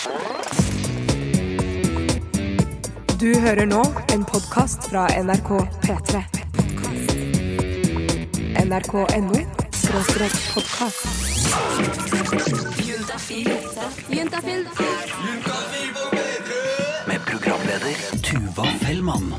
Du hører nå en podkast fra NRK P3. NRK.no skråstrek podkast. Juntafil. Med programleder Tuva Fellmann.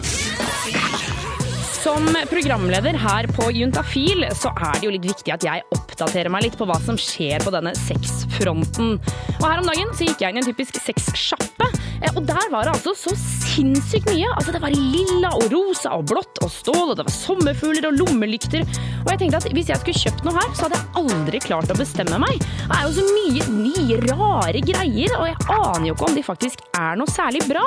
Som programleder her på Juntafil, så er det jo litt viktig at jeg oppdaterer meg litt på hva som skjer på denne sexfronten. Og her om dagen så gikk jeg inn i en typisk sexsjappe, eh, og der var det altså så sinnssykt mye. Altså det var lilla og rosa og blått og stål, og det var sommerfugler og lommelykter. Og jeg tenkte at hvis jeg skulle kjøpt noe her, så hadde jeg aldri klart å bestemme meg. Det er jo så mye nye, rare greier, og jeg aner jo ikke om de faktisk er noe særlig bra.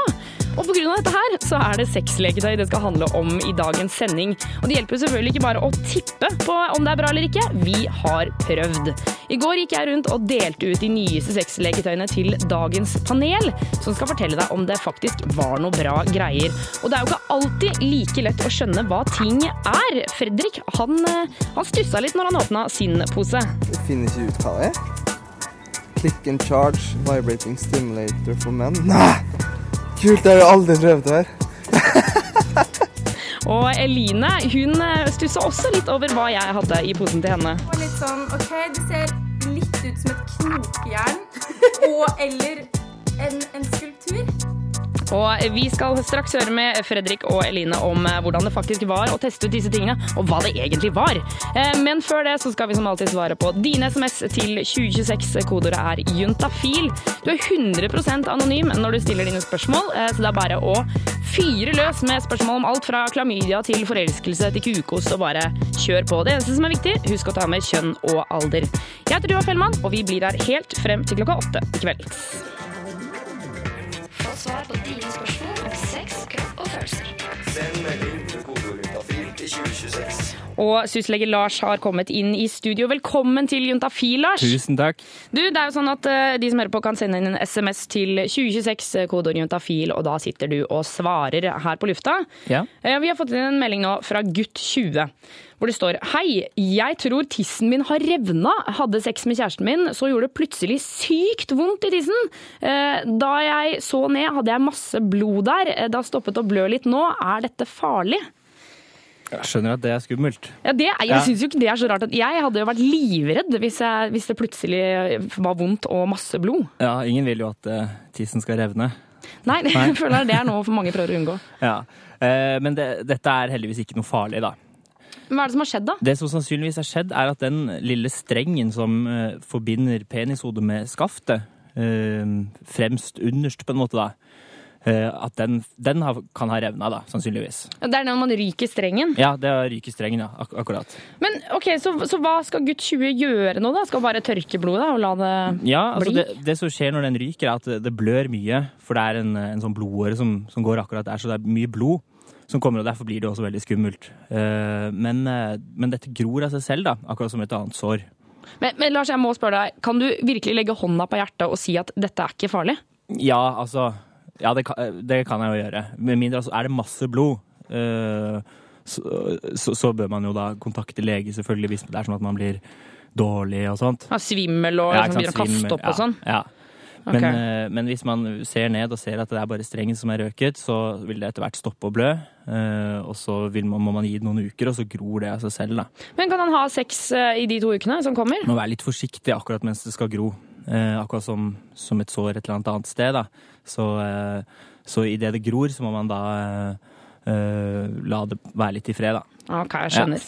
Og pga. dette her, så er det sexleketøy det skal handle om i dagens sending. Og det hjelper selvfølgelig ikke bare å tippe på om det er bra eller ikke. Vi har prøvd. I går gikk jeg rundt og delte ut de nyeste sexleketøyene til dagens panel, som skal fortelle deg om det faktisk var noe bra greier. Og det er jo ikke alltid like lett å skjønne hva ting er. Fredrik, han, eh, han stussa litt når han åpna sin pose. Jeg finner ikke ut hva det er. Click and charge, vibrating stimulator for menn. Nei! Kult, det har jeg aldri prøvd her. Og Eline hun eh, stussa også litt over hva jeg hadde i posen til henne. Og litt sånn, ok, det ser litt ut som et knokjern. Og eller en, en skulptur. Og vi skal straks høre med Fredrik og Eline om eh, hvordan det faktisk var å teste ut disse tingene, og hva det egentlig var. Eh, Men før det så skal vi som alltid svare på dine SMS til 2026. Kodeordet er juntafil. Du er 100% anonym når du stiller dine spørsmål, eh, så det er bare å fyre løs med spørsmål om alt fra klamydia til forelskelse til kukost, og bare kjør på. Det eneste som er viktig, husk å ta med kjønn og alder. Jeg heter Dua Fellmann, og vi blir her helt frem til klokka åtte i kveld. Svar på dine spørsmål om sex, kropp og følelser. Send melding til kodeordet til 2026. Og syslege Lars har kommet inn i studio. Velkommen til Juntafil, Lars. Tusen takk. Du, det er jo sånn at eh, De som hører på kan sende inn en SMS til 2026, eh, kodeord juntafil, og da sitter du og svarer her på lufta. Ja. Eh, Vi har fått inn en melding nå fra gutt 20, hvor det står Hei, jeg tror tissen min har revna. Hadde sex med kjæresten min, så gjorde det plutselig sykt vondt i tissen. Eh, Da jeg så ned, hadde jeg masse blod der. Eh, Det har stoppet å blø litt nå. Er dette farlig? Jeg skjønner at det er skummelt. Ja, det, jeg Ja. synes jo ikke det er så rart. Jeg hadde jo vært livredd hvis, jeg, hvis det plutselig var vondt og masse blod. Ja, ingen vil jo at uh, tissen skal revne. Nei, jeg føler det er noe for mange prøver å unngå. Ja. Eh, men det, dette er heldigvis ikke noe farlig, da. Hva er det som har skjedd, da? Det som sannsynligvis har skjedd, er at den lille strengen som eh, forbinder penishodet med skaftet, eh, fremst underst på en måte, da, eh, at den, den har, kan ha revna, da, sannsynligvis. Det er når man ryker strengen. Ja, det ryker strengen, ja. Ak akkurat. Men ok, så, så hva skal gutt 20 gjøre nå, da? Skal bare tørke blodet og la det Ja, altså bli? det, det som skjer når den ryker, er at det, det blør mye. For det er en, en sånn blodåre som, som går akkurat der, så det er mye blod som kommer, og derfor blir det også veldig skummelt. Eh, men, eh, men dette gror av seg selv, da, akkurat som et annet sår. Men, men Lars, jeg må spørre deg, kan du virkelig legge hånda på hjertet og si at dette er ikke farlig? Ja, altså Ja, det kan, det kan jeg jo gjøre. Med mindre altså, er det masse blod, eh, så, så, så bør man jo da kontakte lege, selvfølgelig, hvis det er sånn at man blir dårlig og sånt. Ja, svimmel og Ja, liksom, begynner å kaste opp opp og sånn? Ja. Men, eh, men hvis man ser ned og ser at det er bare strengen som er røket, så vil det etter hvert stoppe å blø. eh, Og så vil man, må man gi det noen uker, og så gror det av seg selv. da. Men kan han ha sex eh, i de to ukene som kommer? Man må være litt forsiktig akkurat mens det skal gro. Akkurat som, som et sår et eller annet annet sted. da. Så, så idet det gror, så må man da la det være litt i fred, da. Ok, jeg skjønner.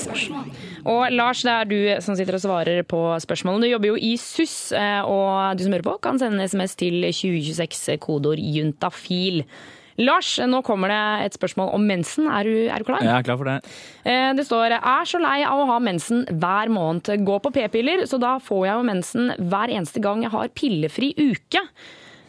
Spørsmål. Og Lars, det er du som sitter og svarer på spørsmålene. Du jobber jo i SUS, eh, og du som hører på kan sende en SMS til 2026, kodeord juntafil. Lars, nå kommer det et spørsmål om mensen. Er du, er du klar? Jeg er klar for det. Eh, Det står er så lei av å ha mensen hver måned. Gå på p-piller, så da får jeg jo mensen hver eneste gang jeg har pillefri uke.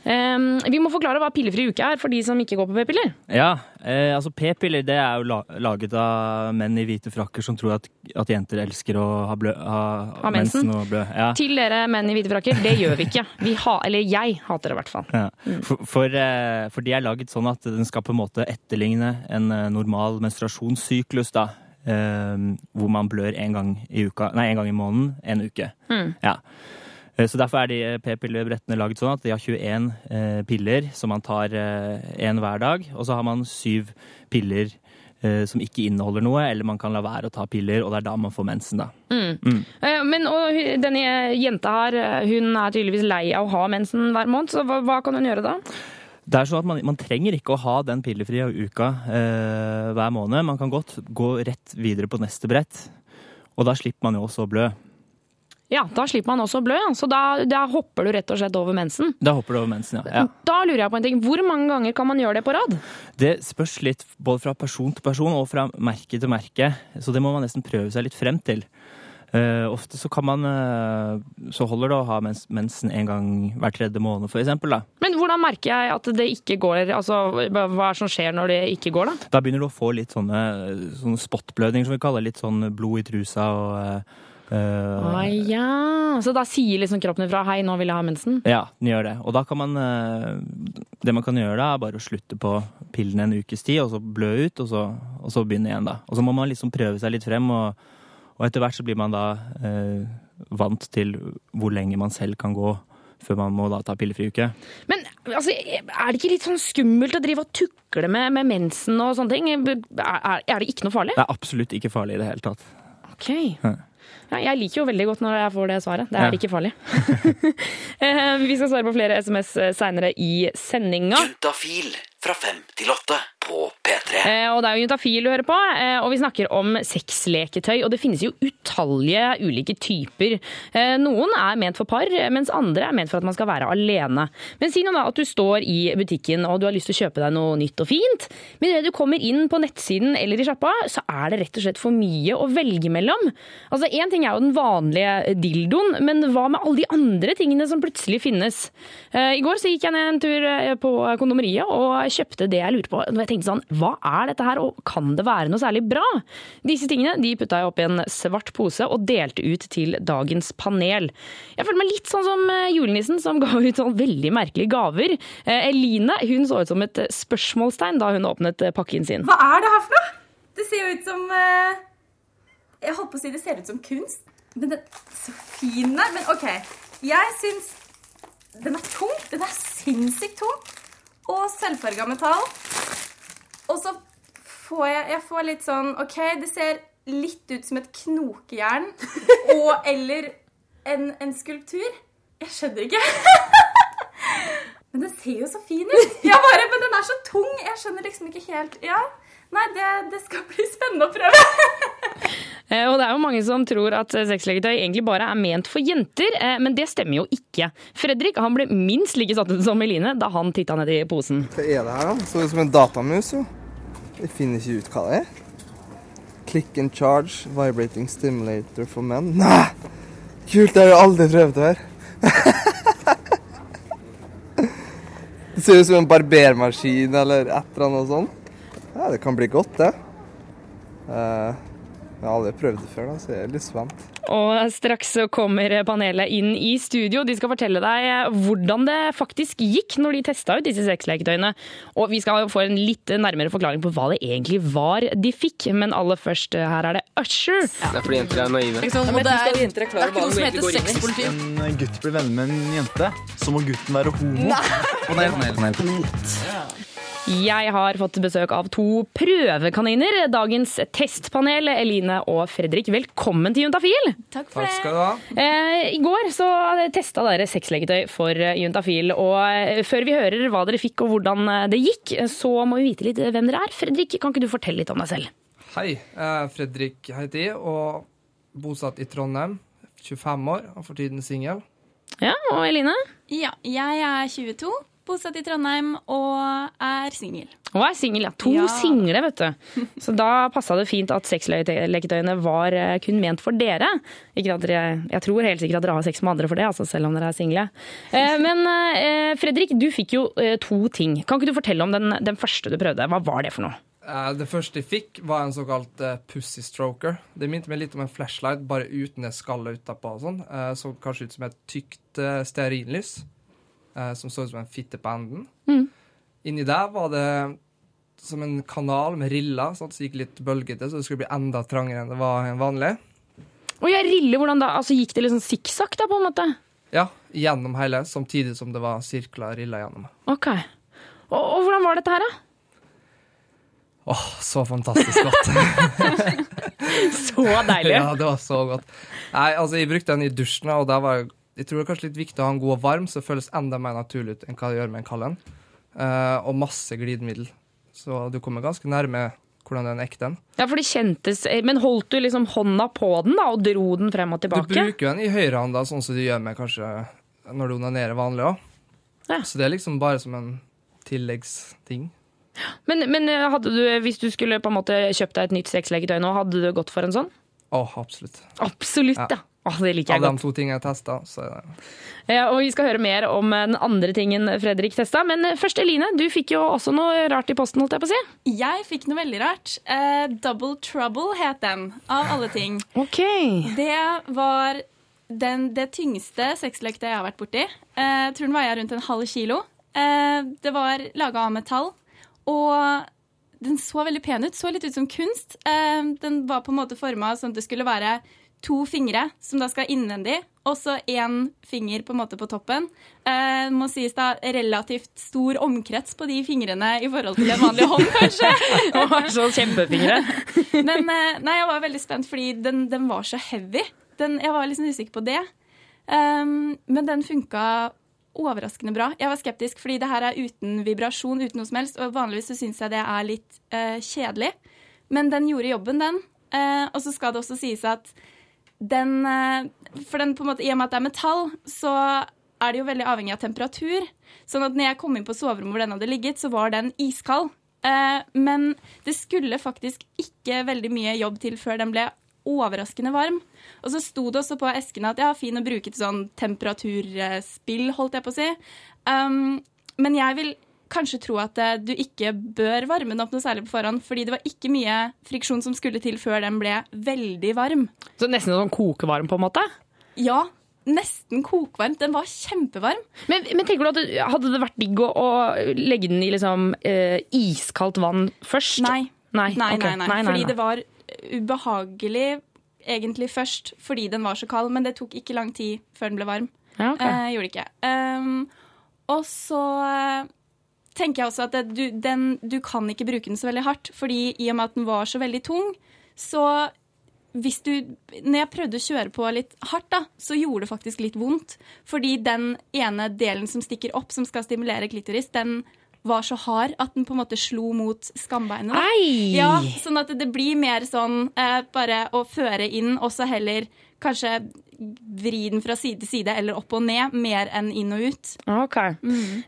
Eh, Vi må forklare hva pillefri uke er for de som ikke går på p-piller. Ja, eh, altså p-piller det er jo laget av menn i hvite frakker som tror at, at jenter elsker å ha, blø, ha, Ha mensen. og blø. Ja. Til dere menn i hvite frakker, det gjør vi ikke. Vi ha, eller jeg hater det i hvert fall. Ja. For, for, eh, for de er laget sånn at den skal på en måte etterligne en eh, normal menstruasjonssyklus, da. Eh, hvor man blør én gang i uka, nei, en gang i måneden en uke. Ja. Eh, Så derfor er de eh, p-pillebrettene laget sånn at de har 21 eh, piller som man tar én hver dag. Og så har man syv piller eh, som ikke inneholder noe, eller man kan la være å ta piller, og det er da man får mensen, da. Eh, Men og, denne jenta her, eh, hun er tydeligvis lei av å ha mensen hver måned, så hva, hva kan hun gjøre da? Det er sånn at man, man trenger ikke å ha den pillefrie uka eh, hver måned. Man kan godt gå rett videre på neste brett, og da slipper man jo også å blø. Ja, da slipper man også å blø, så da, da hopper du rett og slett over mensen. Da hopper du over mensen, ja. ja. Da lurer jeg på en ting, hvor mange ganger kan man gjøre det på rad? Det spørs litt både fra person til person og fra merke til merke, så det må man nesten prøve seg litt frem til. Uh, ofte så kan man uh, Så holder det å ha mens, mensen en gang hver tredje måned, for eksempel. Da. Men hvordan merker jeg at det ikke går? Altså, hva er det som skjer når det ikke går, da? da begynner du å få litt sånne, sånne spotblødninger, som vi kaller. Litt sånn blod i trusa og eh, eh, Ah, ja. Så da sier liksom kroppen ifra 'hei, nå vil jeg ha mensen'? Ja, den gjør det. Og da kan man eh, Det man kan gjøre da, er bare å slutte på pillene en ukes tid, og så blø ut, og så, og så begynne igjen, da. Og så må man liksom prøve seg litt frem, og, og etter hvert så blir man da eh, vant til hvor lenge man selv kan gå før man må da ta pillefri uke. Men altså, er det ikke litt sånn skummelt å drive og tukle med, med mensen og sånne ting? Er, er det ikke noe farlig? Det er absolutt ikke farlig i det hele tatt. Ok. Ja, jeg liker jo veldig godt når jeg får det svaret. Det er Ja. ikke farlig. Eh, Vi skal svare på flere SMS seinere i sendinga. Juntafil fra fem til åtte på P3. Eh, Og det er jo Juntafil du hører på, eh, og vi snakker om sexleketøy. Og det finnes jo utallige ulike typer. Eh, Noen er ment for par, mens andre er ment for at man skal være alene. Men si nå da at du står i butikken og du har lyst til å kjøpe deg noe nytt og fint. Men idet du kommer inn på nettsiden eller i sjappa, så er det rett og slett for mye å velge mellom. Altså Én ting er jo den vanlige dildoen, men hva med alle de andre tingene som plutselig finnes? I går så gikk jeg ned en tur på kondomeriet og kjøpte det jeg lurte på. Jeg tenkte sånn, Hva er dette her, og kan det være noe særlig bra? Disse tingene de putta jeg oppi en svart pose og delte ut til dagens panel. Jeg følte meg litt sånn som eh, julenissen som ga ut sånn veldig merkelige gaver. Eh, Eline hun så ut som et spørsmålstegn da hun åpnet eh, pakken sin. Hva er det her for noe? Det ser jo ut som Jeg holdt på å si det ser ut som kunst. Men den så fin den. Men OK. Jeg syns den er tung. Den er sinnssykt tung. Og sølvfarga metall. Og så får jeg Jeg får litt sånn OK, det ser litt ut som et knokejern. Og eller en, en skulptur. Jeg skjønner ikke. Men den ser jo så fin ut. Ja, bare, men den er så tung. Jeg skjønner liksom ikke helt Ja. Nei, det, det skal bli spennende å prøve. Eh, Og det er jo mange som tror at eh, sexleketøy egentlig bare er ment for jenter, eh, men det stemmer jo ikke. Fredrik han ble minst like satt ut som Eline da han titta ned i posen. Hva er det her, da? Så ut som en datamus, jo. Jeg finner ikke ut hva det er. Click and charge, vibrating stimulator for menn. Nei! Kult, det har jeg aldri prøvd før. det ser ut som en barbermaskin eller et eller annet sånt. Ja, det kan bli godt, det. Eh, jeg har aldri prøvd det før, da, så jeg er litt spent. Og straks så kommer panelet inn i studio. De skal fortelle deg eh, hvordan det faktisk gikk når de testa ut disse sexleketøyene. Og vi skal få en litt nærmere forklaring på hva det egentlig var de fikk. Men aller først, eh, her er det Usher. Det er fordi jenter er naive. Liksom, og det er, det er ikke noe som heter sexpoliti. en gutt blir venner med en jente, så må gutten være homo. Nei. Og det er Panel, helt, panel. Jeg har fått besøk av to prøvekaniner. Dagens testpanel, Eline og Fredrik. Velkommen til Juntafil! Takk for det. du ha. Eh, I går så testa dere sexleketøy for Juntafil. Og eh, før vi hører hva dere fikk og hvordan eh, det gikk, så må vi vite litt hvem dere er. Fredrik, kan ikke du fortelle litt om deg selv? Hei, Fredrik heter jeg, og bosatt i Trondheim. 25 år og for tiden singel. Ja, og Eline? Ja, jeg er 22, bosatt i Trondheim og er singel. Og er singel, ja. To Ja. single, vet du. Så da passa det fint at sexleketøyene var eh, kun ment for dere. Ikke at dere, jeg tror helt sikkert at dere har sex med andre for det, altså, selv om dere er single. Eh, Men eh, Fredrik, du fikk jo to ting. Kan ikke du fortelle om den, den første du prøvde? Hva var det for noe? Det første jeg fikk, var en såkalt pussy stroker. Det minte meg litt om en flashlight, bare uten det skallet utapå. og sånn. Så kanskje ut som et tykt stearinlys, eh, som så ut som en fitte på enden. Mm. Inni der var det som en kanal med riller, sånn at det gikk litt bølgete, så det skulle bli enda trangere enn det var vanlig. Og ja, riller, hvordan da? Altså, Gikk det liksom sikksakk, da, på en måte? Ja, gjennom hele, samtidig som det var sirkler riller gjennom. Ok. Og, og hvordan var dette her, da? Åh, så fantastisk godt. Så deilig. ja, det var så godt. Nei, altså, jeg brukte den i dusjen, og der var jeg tror det er kanskje litt viktig å ha en god og varm, så det føles enda mer naturlig ut enn hva det gjør med en kald en. Uh, og masse glidemiddel. Så du kommer ganske nærme hvordan den er ekte en. Ja, for det kjentes Men holdt du liksom hånda på den da, og dro den frem og tilbake? Du bruker jo den i høyrehånda, sånn som du gjør med kanskje når du onanerer vanlig òg. Ja. Så det er liksom bare som en tilleggsting. Men, men eh, du, hvis du skulle på en måte kjøpt deg et nytt sexleketøy nå, hadde du gått for en sånn? Åh, absolutt. Absolutt, ja. Ja. Åh, det liker Av de to tingene jeg testa, så Ja, og vi skal høre mer om eh, den andre tingen Fredrik testa. Men eh, først, Eline, du fikk jo også noe rart i posten, holdt jeg på å si. Jeg fikk noe veldig rart. Uh, Double Trouble het den, av alle ting. Ok. Det var den, det tyngste sexleketøyet jeg har vært borti. Uh, tror den veia rundt en halv kilo. Uh, det var laga av metall, og den så veldig pen ut. Så litt ut som kunst. Uh, den var på en måte forma sånn at det skulle være to fingre som da skal innvendig, og så én finger på en måte på toppen. Eh, må sies da relativt stor omkrets på de fingrene i forhold til en vanlig hånd, kanskje. Og så kjempefingre. Men eh, nei, jeg var veldig spent, fordi den, den var så heavy. Den, jeg var liksom usikker på det. Um, men den funka overraskende bra. Jeg var skeptisk, fordi det her er uten vibrasjon, uten noe som helst. Og vanligvis så syns jeg det er litt eh, kjedelig. Men den gjorde jobben, den. Eh, og så skal det også sies at den eh, For den på en måte, i og med at det er metall, så er det jo veldig avhengig av temperatur. Sånn at når jeg kom inn på soverommet hvor den hadde ligget, så var den iskald. Eh, men det skulle faktisk ikke veldig mye jobb til før den ble overraskende varm. Og så sto det også på eskene at ja, fin å bruke til sånn temperaturspill, holdt jeg på å si. Um, men jeg vil kanskje tro at eh, du ikke bør varme den opp noe særlig på forhånd, fordi det var ikke mye friksjon som skulle til før den ble veldig varm. Så nesten sånn kokevarm, på en måte? Ja, nesten kokvarm. Den var kjempevarm. Men, men tenker du at det, hadde det vært digg å, å legge den i liksom eh, iskaldt vann først? Nei. Nei, Nei, okay. nei, nei. Fordi det var ubehagelig egentlig først fordi den var så kald, men det tok ikke lang tid før den ble varm. Ja, okay. Eh, gjorde det ikke. Um, og så eh, tenker jeg også at det, du, den, du kan ikke bruke den så veldig hardt, fordi i og med at den var så veldig tung, så hvis du Når jeg prøvde å kjøre på litt hardt, da, så gjorde det faktisk litt vondt. Fordi den ene delen som stikker opp, som skal stimulere klitoris, den var så hard at den på en måte slo mot skambeinet. Ja, sånn at det blir mer sånn eh, bare å føre inn, og så heller kanskje vri den fra side til side eller opp og ned, mer enn inn og ut. Ok.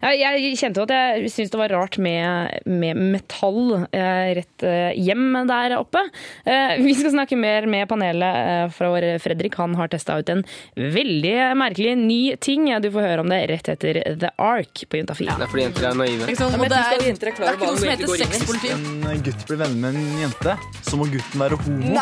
Ja, jeg kjente jo at jeg syntes det var rart med, med metall eh, rett eh, hjem der oppe. Eh, vi skal snakke mer med panelet eh, fra vår Fredrik. Han har testa ut en veldig merkelig ny ting. Du får høre om det rett etter The Ark på Juntafil. Det er fordi jenter er naive. Liksom, det er, det er ikke noe som heter sexpoliti. En gutt blir venner med en jente, så må gutten være homo.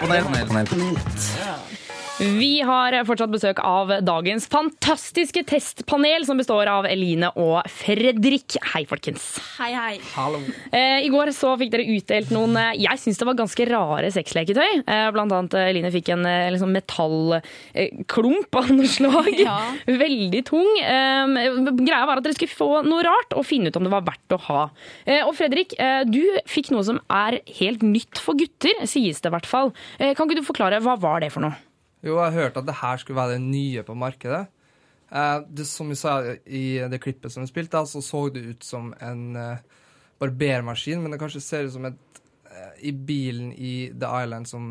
Panel, panel, panel. Vi har fortsatt besøk av dagens fantastiske testpanel, som består av Eline og Fredrik. Hei, folkens. Hei, hei. Hallo. Eh, I går så fikk dere utdelt noen eh, jeg syns det var ganske rare sexleketøy. Eh, blant annet Eline fikk en liksom metallklump av noe slag. Ja. Veldig tung. Eh, greia var at dere skulle få noe rart og finne ut om det var verdt å ha. Eh, og Fredrik, eh, du fikk noe som er helt nytt for gutter, sies det i hvert fall. Eh, kan ikke du forklare, hva var det for noe? Jo, jeg har hørt at det her skulle være det nye på markedet. Eh, det, som vi sa i det klippet som vi spilte, så så det ut som en eh, barbermaskin, men det kanskje ser ut som et eh, i bilen i The Island som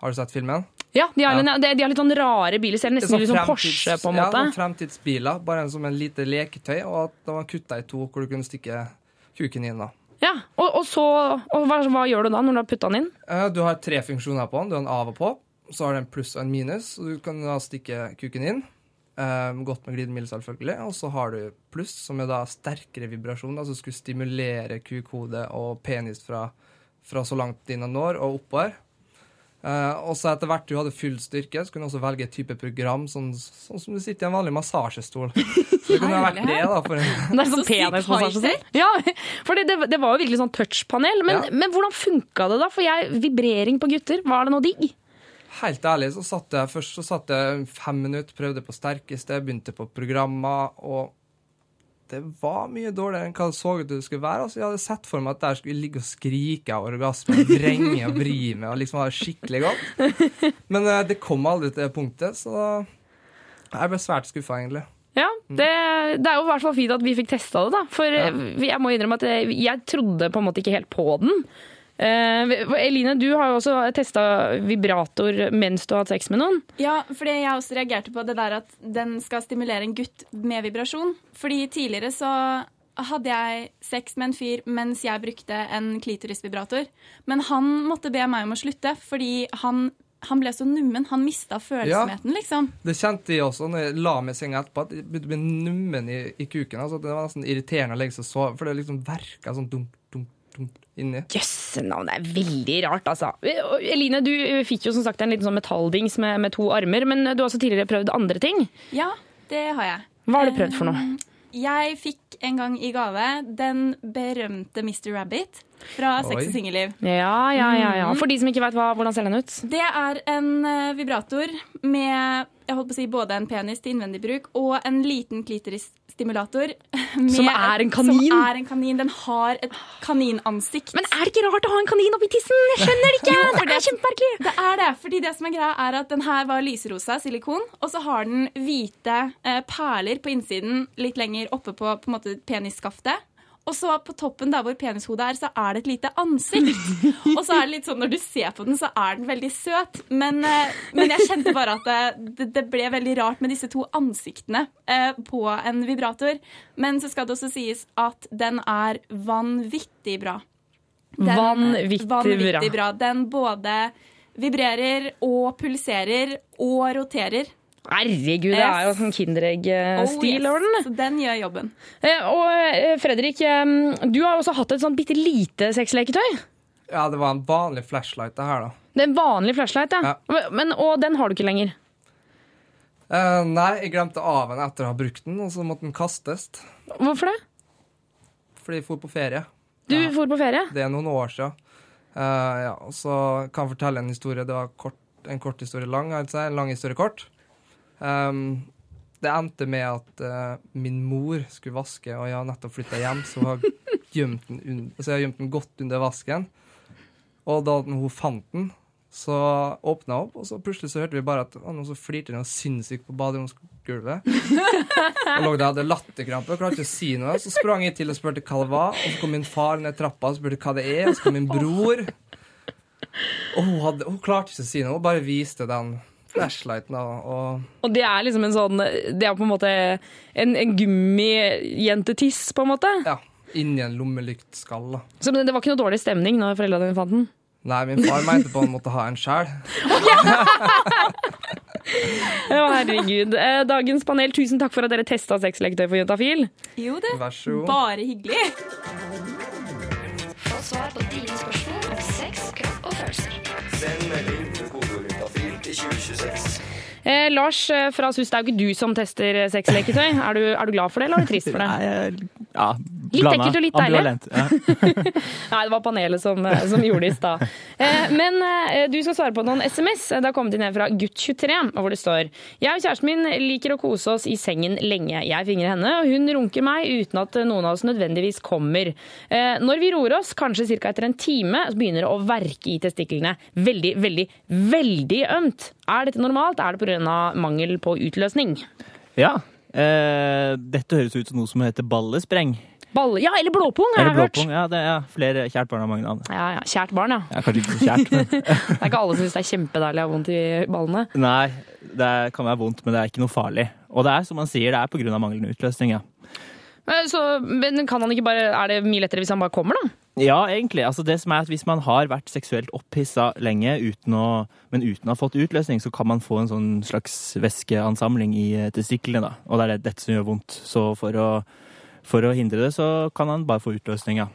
Har du sett filmen? Ja, de har, de, de har litt sånn rare biler. Ser nesten ut som Porsche, på en Ja, måte. sånn fremtidsbiler. Bare en, som en lite leketøy, og at de var kutta i to, hvor du kunne stikke kuken inn. da. Ja, og, og så og hva, hva gjør du da når du har putta den inn? Eh, Du har tre funksjoner på den. Du har en av og på. Så har du en pluss og en minus. og Du kan da stikke kuken inn. Eh, godt med glidemiddel, selvfølgelig. Og så har du pluss, som er da sterkere vibrasjon. Altså skulle stimulere kukhode og penis fra, fra så langt inn og når, og oppover. Uh, og så etter hvert du hadde full styrke, så kunne du også velge et type program, sånn, sånn som du sitter i en vanlig massasjestol. Så det kunne ha vært det, da. For en, Det er sånn penismassasje. sånn. Ja, for det, det, det var jo virkelig sånn touchpanel. Men, Ja. men hvordan funka det da? For jeg, vibrering på gutter, var det noe digg? Helt ærlig så satt jeg først så satt jeg fem minutter, prøvde på sterkeste, begynte på programmer, og det var mye dårligere enn hva det så ut det skulle være. Altså, jeg hadde sett for meg at der skulle jeg ligge og skrike av orgasme, vrenge og vri meg og liksom ha det skikkelig godt. Men uh, det kom aldri til det punktet, så jeg ble svært skuffa, egentlig. Ja, det, det er jo i hvert fall fint at vi fikk testa det, da. For ja. jeg må innrømme at jeg, jeg trodde på en måte ikke helt på den. Eh, Eline, du har jo også testa vibrator mens du har hatt sex med noen. Ja, fordi jeg også reagerte på det der at den skal stimulere en gutt med vibrasjon. Fordi tidligere så hadde jeg sex med en fyr mens jeg brukte en klitorisvibrator. Men han måtte be meg om å slutte fordi han, han ble så nummen. Han mista følsomheten, liksom. Det kjente jeg også når jeg la meg i senga etterpå, at jeg begynte å bli nummen i, i kuken. Altså, det var nesten irriterende å legge seg og sove, for det liksom verka sånn dunk inni. Jøsse navn, det er veldig rart, altså. Eline, du fikk jo som sagt en liten sånn metalldings med, med to armer, men du har også tidligere prøvd andre ting. Ja, det har jeg. Hva har du prøvd for noe? Jeg fikk en gang i gave den berømte Mr. Rabbit fra Sex og singelliv. Ja, ja, ja, ja. For de som ikke vet hvordan ser den ut? Det er en eh, vibrator med jeg holdt på å si, både en penis til innvendig bruk og en liten klitorisstimulator. med- Som er en kanin? Som er en kanin. Den har et kaninansikt. Men er det ikke rart å ha en kanin oppi tissen? Jeg skjønner det ikke! Jo, det, det er kjempemerkelig! Det er det, fordi det som er greia er at den her var lyserosa silikon, og så har den hvite eh, perler på innsiden litt lenger oppe på, på en måte penisskaftet. Og så på toppen der hvor penishodet er, så er det et lite ansikt. Og så er det litt sånn når du ser på den, så er den veldig søt. Men, eh, men jeg kjente bare at det, det, det ble veldig rart med disse to ansiktene eh, på en vibrator. Men så skal det også sies at den er vanvittig bra. Den- Vanvittig bra. vanvittig bra. Den både vibrerer og pulserer og roterer. Herregud, det er jo sånn Kinderegg-stil over den. Så den gjør jobben. Eh, Og eh, Fredrik, eh, du har også hatt et sånn bitte lite sexleketøy. Ja, det var en vanlig flashlight, det her, da. Det er en vanlig flashlight, ja. Men, og den har du ikke lenger. Uh, nei, jeg glemte av den etter å ha brukt den, og så måtte den kastes. Hvorfor det? Fordi jeg for på ferie. Du for på ferie? Det er noen år siden. Uh, ja, og så kan jeg fortelle en historie. Det var kort, en kort historie lang, altså en lang historie kort. Um, det endte med at uh, min mor skulle vaske, og jeg har nettopp flytta hjem, så hun har gjemt den, jeg gjemt den godt under vasken. Og da hun fant den, så åpna jeg opp, og så plutselig så hørte vi bare at noen som flirte noe sinnssykt på baderomsgulvet. Og lå der, hadde latterkrampe og klarte ikke å si noe. Så sprang jeg til og spurte hva det var. Og så kom min far ned trappa og spurte hva det er. Og så kom min bror. Og hun, hadde, hun klarte ikke å si noe, hun bare viste den flashlighten. Og, og Og det er liksom en sånn Det er på en måte en, en gummijentetiss, på en måte. ja, inni en lommelyktskall. da. Så det det var ikke noe dårlig stemning når foreldrene dine fant den? Nei, min far mente på han måtte ha en sjæl. Å, herregud. Eh, Dagens panel, tusen takk for at dere testa sexleketøy for Juntafil. Jo, det. Vær så god. Bare hyggelig. Kodeorientafil til 2026. Eh, Lars eh, fra SUS, det er jo ikke du som tester eh, sexleketøy. Er du, er du glad for det, eller er du trist for det? Nei, Ja, Litt ekkelt og litt deilig. Ja. Nei, det var panelet som, eh, som gjorde det i stad. Eh, Men eh, du skal svare på noen SMS. Det har kommet inn her fra gutt23, hvor det står Jeg og kjæresten min liker å kose oss i sengen lenge. Jeg fingrer henne, og hun runker meg uten at noen av oss nødvendigvis kommer. Eh, Når vi roer oss, kanskje ca. etter en time, så begynner det å verke i testiklene. Veldig, veldig, veldig ømt. Er dette normalt? Er det pga. mangel på utløsning? ja. Eh, dette høres ut som noe som heter ballespreng. Balle... Ja, eller blåpung, har Eller jeg hørt. Ja, det er flere kjært barn har mange navn. Ja, ja. Kjært barn, ja. Ja, kanskje ikke kjært, men Det er ikke alle som syns det er kjempedeilig å ha vondt i ballene. Nei, det kan være vondt, men det er ikke noe farlig. Og det er som man sier, det er pga. manglende utløsning, ja. Eh, Så, men kan han ikke bare, er det mye lettere hvis han bare kommer, da? Ja, egentlig. Altså det som er at Hvis man har vært seksuelt opphissa lenge, uten å, men uten å ha fått utløsning, så kan man få en sånn slags væskeansamling i eh, testiklene. Og det er det, dette som gjør vondt. Så for å, for å hindre det, så kan han bare få utløsning, ja.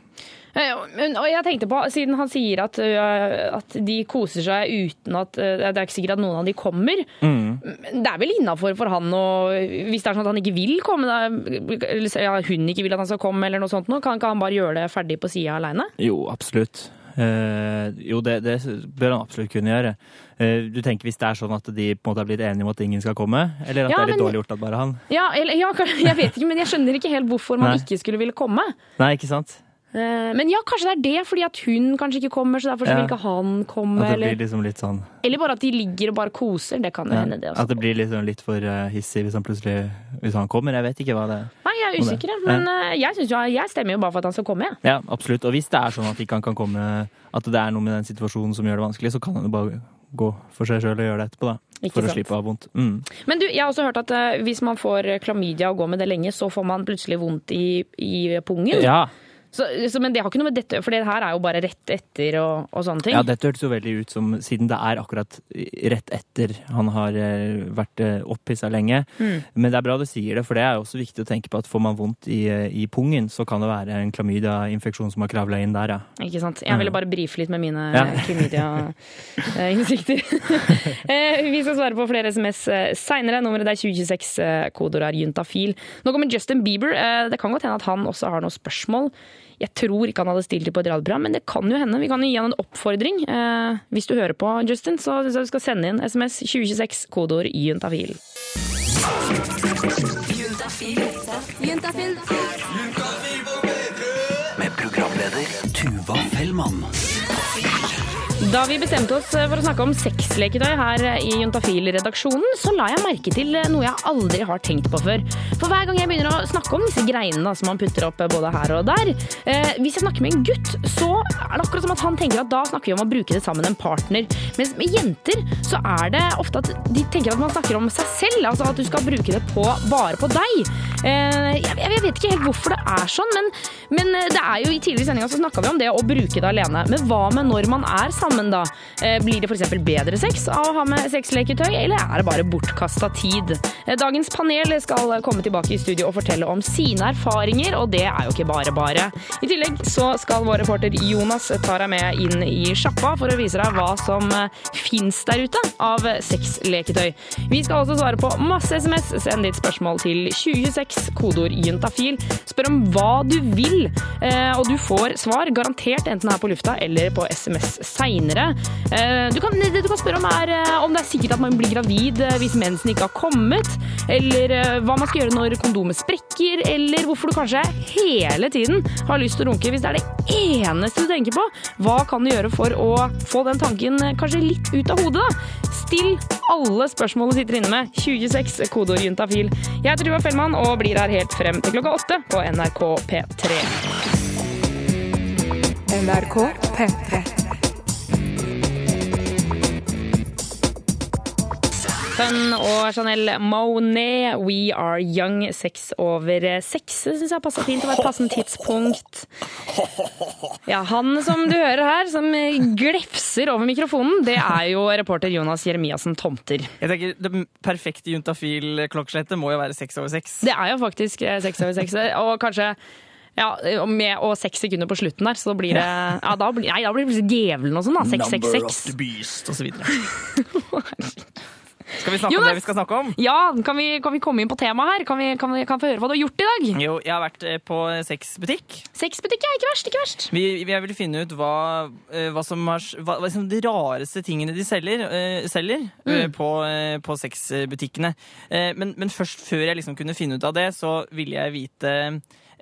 Og jeg tenkte på, Siden han sier at, at de koser seg uten at Det er ikke sikkert at noen av de kommer. Mm. Det er vel innafor for han å Hvis det er sånn at han ikke vil komme, eller ja, hun ikke vil at han skal komme, eller noe sånt, nå, kan ikke han bare gjøre det ferdig på sida aleine? Jo, absolutt. Eh, jo, det, det bør han absolutt kunne gjøre. Eh, du tenker hvis det er sånn at de på en måte har blitt enige om at ingen skal komme? Eller at Ja, det er litt men- dårlig gjort at bare han? Ja, eller, ja, jeg vet ikke, men jeg skjønner ikke helt hvorfor man Nei. ikke skulle ville komme. Nei, ikke sant? Eh, Men ja, kanskje det er det, fordi at hun kanskje ikke kommer, så derfor Ja. vil ikke han komme. At det Eller, blir liksom litt sånn eller bare at de ligger og bare koser. Det kan jo ja, hende, det også. At det blir liksom litt for eh, hissig hvis han plutselig Hvis han kommer. Jeg vet ikke hva det er. Nei, jeg er usikker, men ja. jeg, jo, jeg stemmer jo bare for at han skal komme. Ja. Ja, absolutt. Og hvis det er sånn at ikke han kan komme At det er noe med den situasjonen som gjør det vanskelig, så kan han jo bare gå for seg sjøl og gjøre det etterpå, da. Ikke for sant. å slippe å ha vondt. Mm. Men du, jeg har også hørt at uh, hvis man får klamydia og går med det lenge, så får man plutselig vondt i, i pungen. Ja. Så, så, men det har ikke noe med dette For det her er jo bare rett etter og, og sånne ting. ja, dette hørtes jo veldig ut som Siden det er akkurat rett etter han har eh, vært eh, opphissa lenge. Mm. Men det er bra du sier det, for det er jo også viktig å tenke på at får man vondt i, i pungen, så kan det være en klamydia-infeksjon som har kravla inn der, ja. Ikke sant? Jeg ville bare brife litt med mine Ja. klamydia-innsikter. Eh, Vi skal svare på flere SMS seinere. Nummeret er 2026. eh, Kodeord er juntafil. Nå kommer Justin Bieber. Det kan godt hende at han også har noen spørsmål. Jeg tror ikke han hadde stilt det på et radioprogram, men det kan jo hende. Vi kan jo gi han en oppfordring. Eh, Hvis du hører på, Justin, så syns jeg du skal sende inn SMS 2026, kodeord juntafil. Med programleder Tuva Fellmann. Da vi bestemte oss for å snakke om sexleketøy her i Juntafil-redaksjonen, så la jeg merke til noe jeg aldri har tenkt på før. For hver gang jeg begynner å snakke om disse greiene da, som man putter opp både her og der, eh, hvis jeg snakker med en gutt, så er det akkurat som at han tenker at da snakker vi om å bruke det sammen med en partner. Mens med jenter så er det ofte at de tenker at man snakker om seg selv, altså at du skal bruke det på, bare på deg. Eh, jeg, jeg vet ikke helt hvorfor det er sånn, men, men det er jo i tidligere sendinger så snakka vi om det å bruke det alene. Men hva med når man er sammen, da? Eh, Blir det f.eks. bedre sex av å ha med sexleketøy, eller er det bare bortkasta tid? Eh, Dagens panel skal komme tilbake i studio og fortelle om sine erfaringer, og det er jo ikke bare bare. I tillegg så skal vår reporter Jonas ta deg med inn i sjappa for å vise deg hva som fins der ute av sexleketøy. Vi skal også svare på masse SMS. Send ditt spørsmål til 2026, kodeord juntafil. Spør om hva du vil, eh, og du får svar garantert enten her på lufta eller på SMS seinere. Du, kan- det du kan spørre om, er eh, om det er sikkert at man blir gravid eh, hvis mensen ikke har kommet, eller eh, hva man skal gjøre når kondomet sprekker, eller hvorfor du kanskje hele tiden har lyst til å runke hvis det er det eneste du tenker på. Hva kan du gjøre for å få den tanken eh, kanskje litt ut av hodet, da? Still alle spørsmål du sitter inne med. 2026, kodeord juntafil. Jeg heter Tuva Fellmann og blir her helt frem til klokka åtte på NRK P3. NRK P3. Fun og Chanel Monet, We Are Young, seks over seks. Det syns jeg passer fint. Det var et passende tidspunkt. Ja, Han som du hører her, som glefser over mikrofonen, det er jo reporter Jonas Jeremiassen Tomter. Jeg tenker Det perfekte juntafil-klokkeslettet må jo være seks over seks. Det er jo faktisk eh, seks over seks, og kanskje ja, med, og seks sekunder på slutten der, så blir det ja, da blir, Nei, da blir det djevelen og sånn, da. Seks, seks, Number of the beast, og så videre. Skal vi snakke om det vi skal snakke om? Ja, kan vi, kan vi komme inn på temaet her? Kan vi, kan vi kan få høre hva du har gjort i dag? Jo, jeg har vært eh, på sexbutikk. Sexbutikk er ikke verst, ikke verst. Vi, vi vil finne ut hva, eh, hva som er hva, hva som de rareste tingene de selger, uh, selger Mm. på, uh, på sexbutikkene. Men, men først før jeg liksom kunne finne ut av det, så ville jeg vite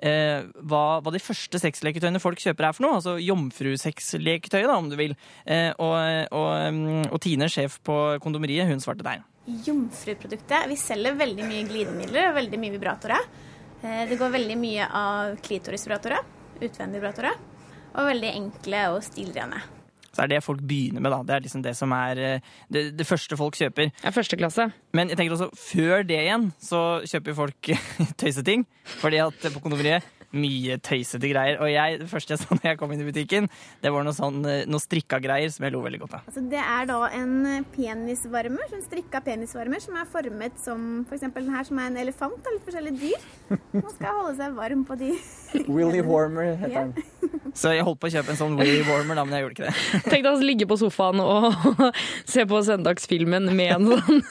eh, hva, hva de første sexleketøyene folk kjøper er for noe. Altså jomfrusexleketøyet, om du vil. Eh, og, og, mm, og Tine, sjef på kondomeriet, hun svarte deg. Jomfruproduktet. Vi selger veldig mye glidemidler og veldig mye vibratorer. Eh, Det går veldig mye av klitorisvibratorer, utvendige vibratorer, og veldig enkle og stilrene. Så er det folk begynner med, da. Det er liksom det som er eh, det, det første folk kjøper. Ja, første klasse. Men jeg tenker også, før det igjen, så kjøper folk tøyseting. Fordi at på kondomeriet mye tøysete greier. Og jeg, det første jeg sa når jeg kom inn i butikken, det var noe sånn, eh, noe strikka greier som jeg lo veldig godt av. Altså, det er da en penisvarmer, en strikka penisvarmer, som er formet som f.eks. den her, som er en elefant, og litt forskjellige dyr. Man skal holde seg varm på de Willy Warmer heter Ja. den. Så jeg holdt på å kjøpe en sånn Willy Warmer, da, men jeg gjorde ikke det. Tenk deg å ligge på sofaen og se på søndagsfilmen med en sånn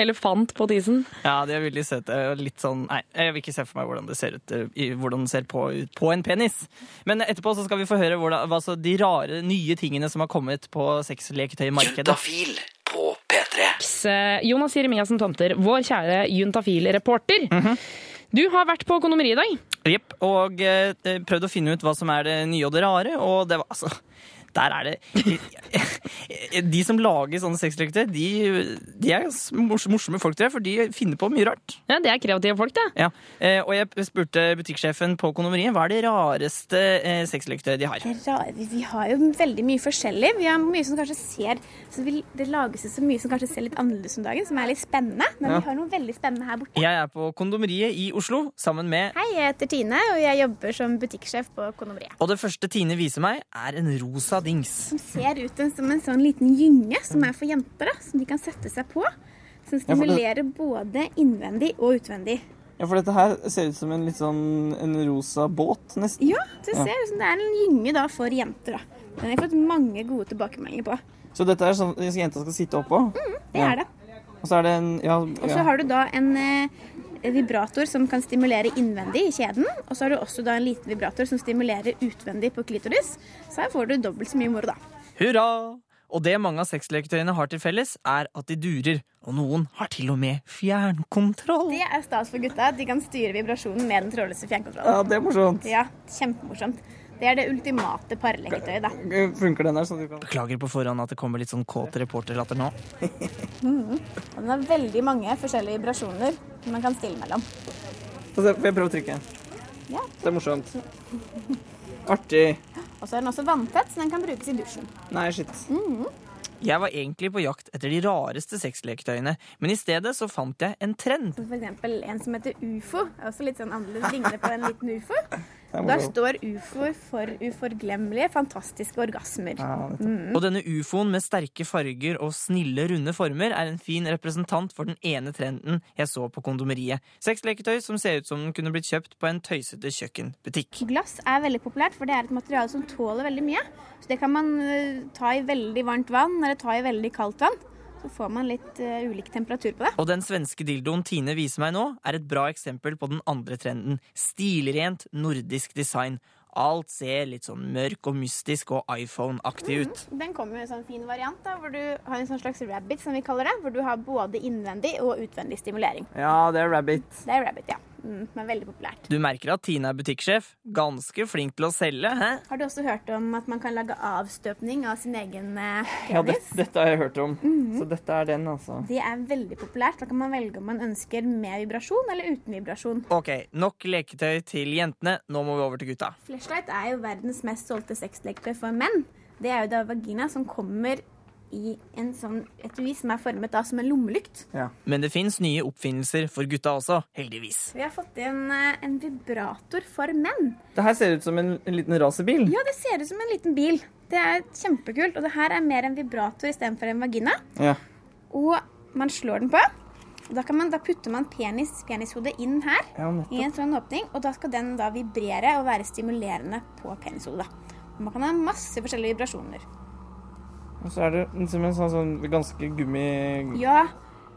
elefant på tisen. Ja, de er veldig søte. Litt sånn Nei, jeg vil ikke se for meg hvordan det ser ut eh, i- hvordan ser på, på en penis. Men etterpå så skal vi få høre hvordan, hva så de rare, nye tingene som har kommet på sexleketøymarkedet. Juntafil på P3. Eh, Jonas Jeremiassen Tomter, vår kjære juntafil-reporter. Du har vært på kondomeri i dag. Jepp. Og eh, prøvd å finne ut hva som er det nye og det rare, og det var altså der er det De som lager sånne sexleketøy, de, de er morsomme folk, tror jeg, for de finner på mye rart. Ja, Det er kreative folk, det. Ja, eh, Og jeg spurte butikksjefen på kondomeriet hva er det rareste eh, sexleketøyet de har. Vi har jo veldig mye forskjellig. Vi har mye som kanskje ser så Det lages så mye som kanskje ser litt annerledes om dagen, som er litt spennende. Men Ja. vi har noe veldig spennende her borte. Jeg er på kondomeriet i Oslo sammen med Hei, jeg heter Tine, og jeg jobber som butikksjef på kondomeriet. Og det første Tine viser meg, er en rosa dings. Som ser ut som en sånn liten gynge som er for jenter, da, som de kan sette seg på. Som Ja, det- stimulerer både innvendig og utvendig. Ja, for dette her ser ut som en litt sånn en rosa båt, nesten. Ja, det ser ut som det er en gynge da for jenter. da. Den har jeg fått mange gode tilbakemeldinger på. Så dette er sånn jenta skal sitte oppå? Det er det. Og så er det en ja, Og så har du da en eh, vibrator som kan stimulere innvendig i kjeden. Og så har du også da en liten vibrator som stimulerer utvendig på klitoris. Så her får du dobbelt så mye moro, da. Hurra! Og det mange av sexleketøyene har til felles, er at de durer. Og noen har til og med fjernkontroll. Det er stas for gutta de kan styre vibrasjonen med den trådløse fjernkontrollen. Ja, det er morsomt. Ja, kjempemorsomt. Det er det ultimate parleketøyet, da. Funker den der? sånn du kan Beklager på forhånd at det kommer litt sånn kåt reporterlatter nå. mm. Den har veldig mange forskjellige vibrasjoner som man kan stille mellom. Få se, Får jeg prøve å trykke? Ja. Det er morsomt. Artig. Og så er den også vanntett, så den kan brukes i dusjen. Nei, shit. Mhm. Jeg var egentlig på jakt etter de rareste sexleketøyene, men i stedet så fant jeg en trend. For eksempel en som heter ufo. Også litt sånn annerledes, ligner på en liten ufo. Er der står ufoer for uforglemmelige, fantastiske orgasmer. Mhm. Og denne ufoen med sterke farger og snille, runde former er en fin representant for den ene trenden jeg så på kondomeriet. Sexleketøy som ser ut som den kunne blitt kjøpt på en tøysete kjøkkenbutikk. Glass er veldig populært, for det er et materiale som tåler veldig mye. Så det kan man eh, ta i veldig varmt vann, eller ta i veldig kaldt vann. Så får man litt uh, ulik temperatur på det. Og den svenske dildoen Tine viser meg nå, er et bra eksempel på den andre trenden. Stilrent nordisk design. Alt ser litt sånn mørk og mystisk og iPhone-aktig ut. Den kommer jo i en sånn fin variant, da, hvor du har en sånn slags rabbit, som vi kaller det. Hvor du har både innvendig og utvendig stimulering. Ja, det er rabbit. Det er rabbit, ja. Mm, er veldig populært. Du merker at Tine er butikksjef. Ganske flink til å selge, hæ? Har du også hørt om at man kan lage avstøpning av sin egen penis? Ja, det, dette har jeg hørt om. Mhm. Så dette er den, altså. Det er veldig populært. Da kan man velge om man ønsker med vibrasjon eller uten vibrasjon. Ok, nok leketøy til jentene. Nå må vi over til gutta. Flashlight er jo verdens mest solgte sexleketøy for menn. Det er jo da vagina som kommer i en sånn etui som er formet da som en lommelykt. Men det fins nye oppfinnelser for gutta også, heldigvis. Vi har fått inn eh, en vibrator for menn. Det her ser ut som en, en liten racerbil. Ja, det ser ut som en liten bil. Det er kjempekult. Og det her er mer en vibrator istedenfor en vagina. Ja. Og man slår den på. Da, kan man, da putter man penis, penishodet inn her Ja, i en sånn åpning. Og da skal den da vibrere og være stimulerende på penishodet. Og man kan ha masse forskjellige vibrasjoner. Og så er det liksom en sånn, sånn ganske gummi... Ja,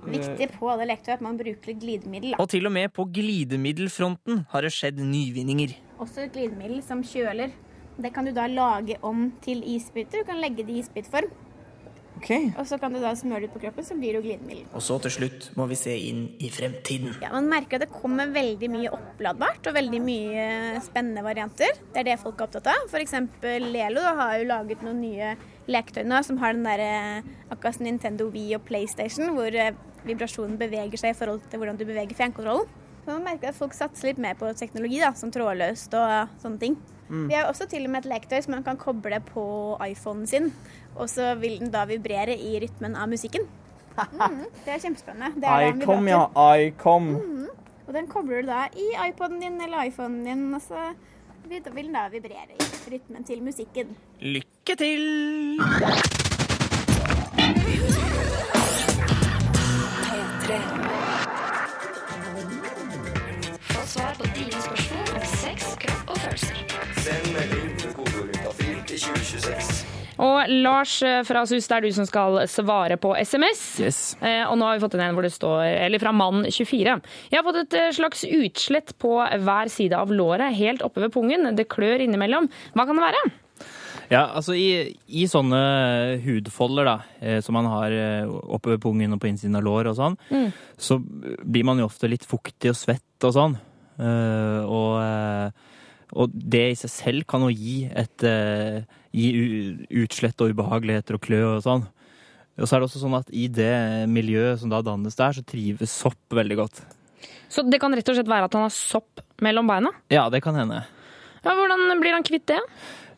viktig på alle leketøy at man bruker litt glidemiddel. Da. Og til og med på glidemiddelfronten har det skjedd nyvinninger. Også et glidemiddel som kjøler. Det kan du da lage om til isbiter. Du kan legge det i isbitform. Og så kan du da smøre det ut på kroppen, så blir det jo glidemiddel. Og så til slutt må vi se inn i fremtiden. Ja, Man merker at det kommer veldig mye oppladbart og veldig mye spennende varianter. Det er det folk er opptatt av. F.eks. Lelo da, har jo laget noen nye leketøy nå som har den derre akkurat som Nintendo Wii og PlayStation, hvor eh, vibrasjonen beveger seg i forhold til hvordan du beveger fjernkontrollen. Så man merker at folk satser litt mer på teknologi, da, som trådløst og sånne ting. Mm. Vi har også til og med et leketøy som man kan koble på iPhonen sin, og så vil den da vibrere i rytmen av musikken. Mm, det er kjempespennende. Det er Icom, ja. Icom. Mm. Og den kobler du da i iPoden din eller iPhonen din, og så vil den da vibrere i rytmen til musikken. Lykke til! P3. 2026. Og Lars fra SUS, det er du som skal svare på SMS. Yes. Eh, og nå har vi fått en hvor det står, eller fra mann24. Jeg har fått et eh, slags utslett på hver side av låret, helt oppe ved pungen. Det klør innimellom. Hva kan det være? Ja, altså i, i sånne hudfolder da, eh, som man har oppe ved pungen og på innsiden av lår og sånn, Mm. så blir man jo ofte litt fuktig og svett og sånn. Eh, og, og det i seg selv kan jo gi et gi utslett og ubehageligheter og klø og sånn. Og så er det også sånn at i det miljøet som da dannes der, så trives sopp veldig godt. Så det kan rett og slett være at han har sopp mellom beina? Ja, det kan hende. Ja, hvordan blir han kvitt det?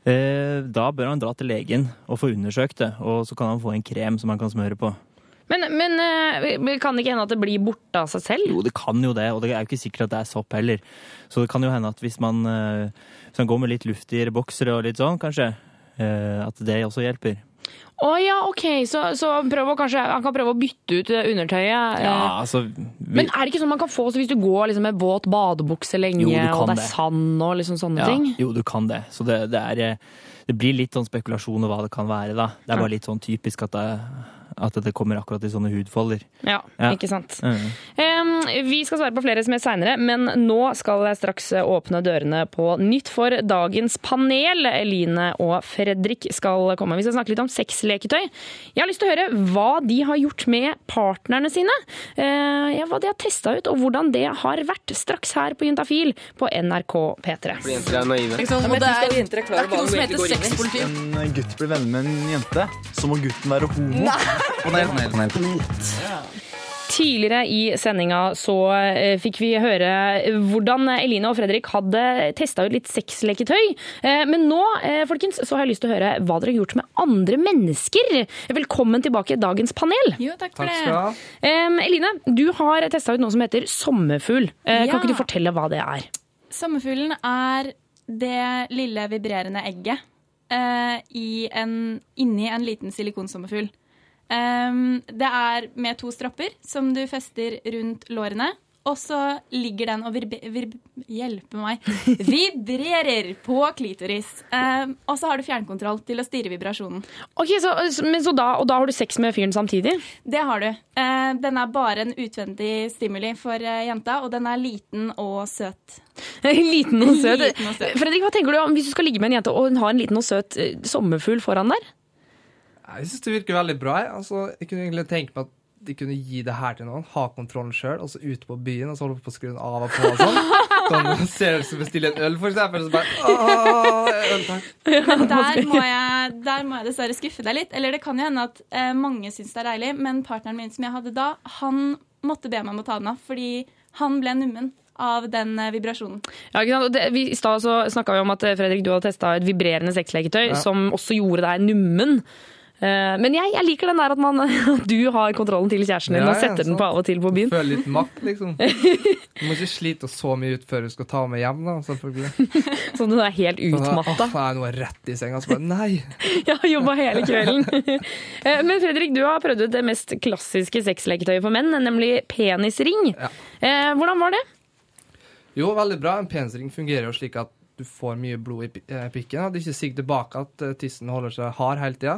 Eh, Da bør han dra til legen og få undersøkt det, og så kan han få en krem som han kan smøre på. Men, men eh, kan det ikke hende at det blir borte av seg selv? Jo, det kan jo det, og det er jo ikke sikkert at det er sopp heller. Så det kan jo hende at hvis man, eh, hvis man går med litt luftigere boksere og litt sånn, kanskje, at det også hjelper. Å ja, OK, så, så kanskje, han kan prøve å bytte ut eh, undertøyet. Ja, eh. altså vi, Men er det ikke sånn man kan få så hvis du går liksom med våt badebukse lenge, Jo, og det er det. sand og liksom sånne ja, ting? Jo, du kan det. Så det, det er eh, Det blir litt sånn spekulasjon om hva det kan være, da. Det er bare litt sånn typisk at det, at det kommer akkurat i sånne hudfolder. Ja, Ja. ikke sant. Mm. Um, vi skal svare på flere som er seinere, men nå skal jeg straks åpne dørene på nytt for dagens panel. Eline og Fredrik skal komme. Vi skal snakke litt om sexleketøy. Jeg har lyst til å høre hva de har gjort med partnerne sine. Uh, ja, hva de har testa ut, og hvordan det har vært. Straks her på Juntafil på NRK P3. Jenter er naive. Liksom. Ja, men det er, jenter er det er ikke noe som heter egentlig går sexpoliti. En gutt blir venner med en jente, så må gutten være homo. Panel, panel, panel. Tidligere i sendinga så eh, fikk vi høre hvordan Eline og Fredrik hadde testa ut litt sexleketøy. Eh, men nå eh, folkens, så har jeg lyst til å høre hva dere har gjort med andre mennesker. Velkommen tilbake i dagens panel. Jo, takk for Takk det. skal du ha. Eline, du har testa ut noe som heter sommerfugl. Kan Ja. Kan ikke du fortelle hva det er? Sommerfuglen er det lille vibrerende egget eh, i en, inni en liten silikonsommerfugl. Um, det er med to stropper som du fester rundt lårene. Og så ligger den og hjelpe meg, vibrerer på klitoris. Um, og så har du fjernkontroll til å styre vibrasjonen. Ok, så, men så da, Og da har du sex med fyren samtidig? Det har du. Eh, den er bare en utvendig stimuli for eh, jenta, og den er liten og søt. liten og søt. Liten og søt. Fredrik, hva tenker du om hvis du skal ligge med en jente og hun har en liten og søt eh, sommerfugl foran der? Jeg syns det virker veldig bra. Jeg. Altså, jeg kunne egentlig tenke meg at de kunne gi det her til noen, ha kontrollen sjøl, og så ute på byen og så holde på å skru den av og på og sånn. Sånn ser det ut som bestille en øl, for eksempel. Så bare Åh, øl, takk. Men der må, jeg, der må jeg dessverre skuffe deg litt. Eller det kan jo hende at eh, mange syns det er deilig, men partneren min som jeg hadde da, han måtte be meg om å ta den av, fordi han ble nummen av den eh, vibrasjonen. Ja, ikke sant? Det, vi, I stad så snakka vi om at eh, Fredrik, du hadde testa et vibrerende sexleketøy Ja. som også gjorde deg nummen. Eh, Men jeg, jeg liker den der at, man, du har kontrollen til kjæresten din Ja, og ja, setter den på av og til på byen. Føler litt makt, liksom. Du må ikke slite så mye ut før du skal ta med hjem, da, selvfølgelig. Sånn du er helt utmatta. Åh, jeg er rett i senga, så bare nei. Jeg har jobba hele kvelden. Eh, Men Fredrik, du har prøvd ut det mest klassiske sexleketøyet for menn, nemlig penisring. Ja. Hvordan var det? Jo, veldig bra. En penisring fungerer jo slik at du får mye blod i eh, pikken. Det er ikke sikkert tilbake at eh, tissen holder seg hard hele tida.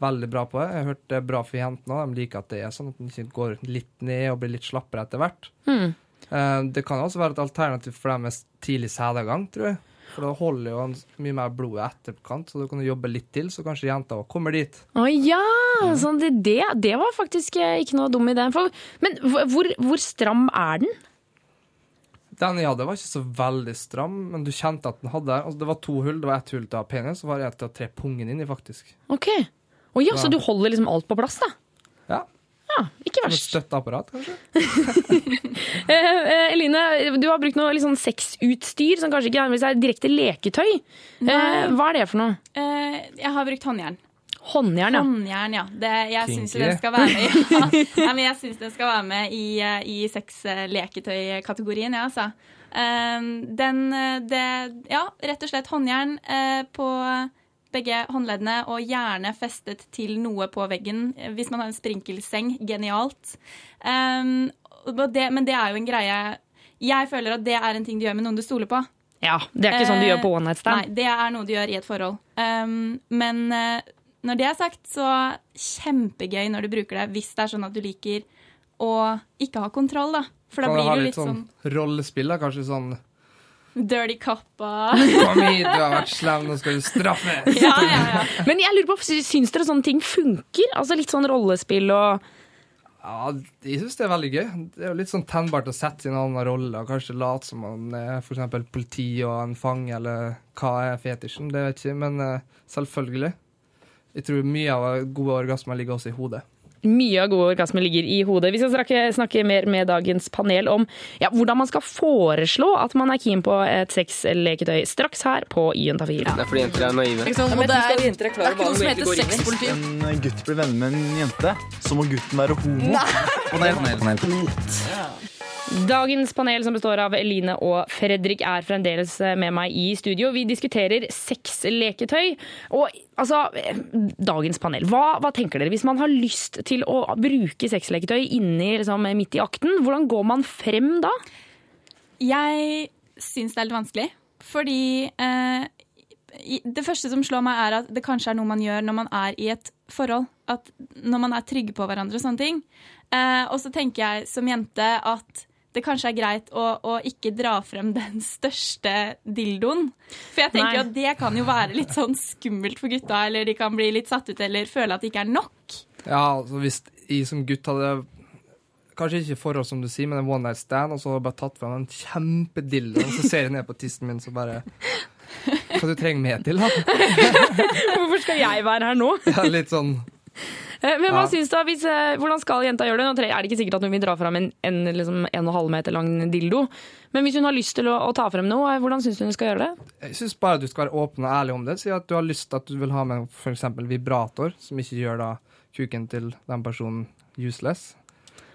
Veldig bra på det. Jeg har hørt det er bra for jentene òg. De liker at det er sånn at ikke går litt ned og blir litt slappere etter hvert. Eh, Det kan også være et alternativ for dem med tidlig sædavgang, tror jeg. For da holder jo mye mer blod i etterkant, så du kan jobbe litt til, så kanskje jenta òg kommer dit. Å ja! Sånn, det, det, det var faktisk eh, ikke noe dum idé. Men hvor, hvor stram er den? Den jeg hadde, var ikke så veldig stram, men du kjente at den hadde altså, Det var to hull. Det var ett hull til å ha penis, og så var det ett til å tre pungen inn i, faktisk. Ok. Å ja, så du holder liksom alt på plass, da? Ja. Ja, ikke verst. et verst. støtteapparat, kanskje. Eh, eh, Eline, du har brukt noe sånn sexutstyr som kanskje ikke er direkte leketøy. Eh, hva er det for noe? Eh, jeg har brukt håndjern. Håndjern, ja. Håndjern, ja. Det, jeg syns den skal være med i, ja. Nei, jeg synes den skal være med i, eh, i sexleketøy-kategorien, ja, altså. Eh, den det, Ja, rett og slett håndjern eh, på begge håndleddene og gjerne festet til noe på veggen. Hvis man har en sprinkelseng, genialt. Um, og det, men det er jo en greie Jeg føler at det er en ting du gjør med noen du stoler på. Ja, Det er ikke sånn du gjør på one night stand. Nei, det er noe du gjør i et forhold. Um, men uh, når det er sagt, så kjempegøy når du bruker det hvis det er sånn at du liker å ikke ha kontroll, da. For da Kan blir det litt litt sånn rollespill, da? Kanskje sånn dirty coppa. Kom hit, du har vært slem, nå skal du straffes! ja, ja, ja. Men jeg lurer på, sy- syns dere sånne ting funker? Altså Litt sånn rollespill og Ja, jeg syns det er veldig gøy. Det er jo litt sånn tennbart å sette sin annen rolle, og kanskje late som man er eksempel politi og en fange, eller hva er fetisjen, det vet jeg ikke, men eh, selvfølgelig. Jeg tror mye av gode orgasmer ligger også i hodet. Mye av god orgasme ligger i hodet. Vi skal snakke, snakke mer med dagens panel om ja, hvordan man skal foreslå at man er keen på et sexleketøy, straks her på Juntafil. Det er fordi jenter er naive. Ja, det er, er det er ikke noe som heter sexpoliti. En gutt blir venner med en jente, så må gutten være homo. Panel, panel, panel. Dagens panel, som består av Eline og Fredrik, er fremdeles med meg i studio. Vi diskuterer sexleketøy. Og altså, dagens panel, hva, hva tenker dere? Hvis man har lyst til å bruke sexleketøy inni, liksom, midt i akten, hvordan går man frem da? Jeg syns det er litt vanskelig, fordi eh, det første som slår meg, er at det kanskje er noe man gjør når man er i et forhold. At når man er trygge på hverandre og sånne ting. Eh, og så tenker jeg som jente at det kanskje er greit å, å ikke dra frem den største dildoen. For jeg tenker Nei. at det kan jo være litt sånn skummelt for gutta, eller de kan bli litt satt ut eller føle at det ikke er nok. Ja, altså hvis jeg som gutt hadde Kanskje ikke forhold, som du sier, men en one night stand, og så hadde jeg bare tatt fram en kjempedildo, og så ser jeg ned på tissen min, så bare Hva du trenger med til, da? Hvorfor skal jeg være her nå? Ja, litt sånn Men hva Ja. Synes du, da, hvis, eh, hvordan skal jenta gjøre det? Nå er det ikke sikkert at hun vil dra fram en, en, liksom, en og halv meter lang dildo. Men hvis hun har lyst til å, å ta frem noe, eh, hvordan syns du hun skal gjøre det? Jeg syns bare at du skal være åpen og ærlig om det. Si at du har lyst til at du vil ha med f.eks. vibrator, som ikke gjør da kuken til den personen useless.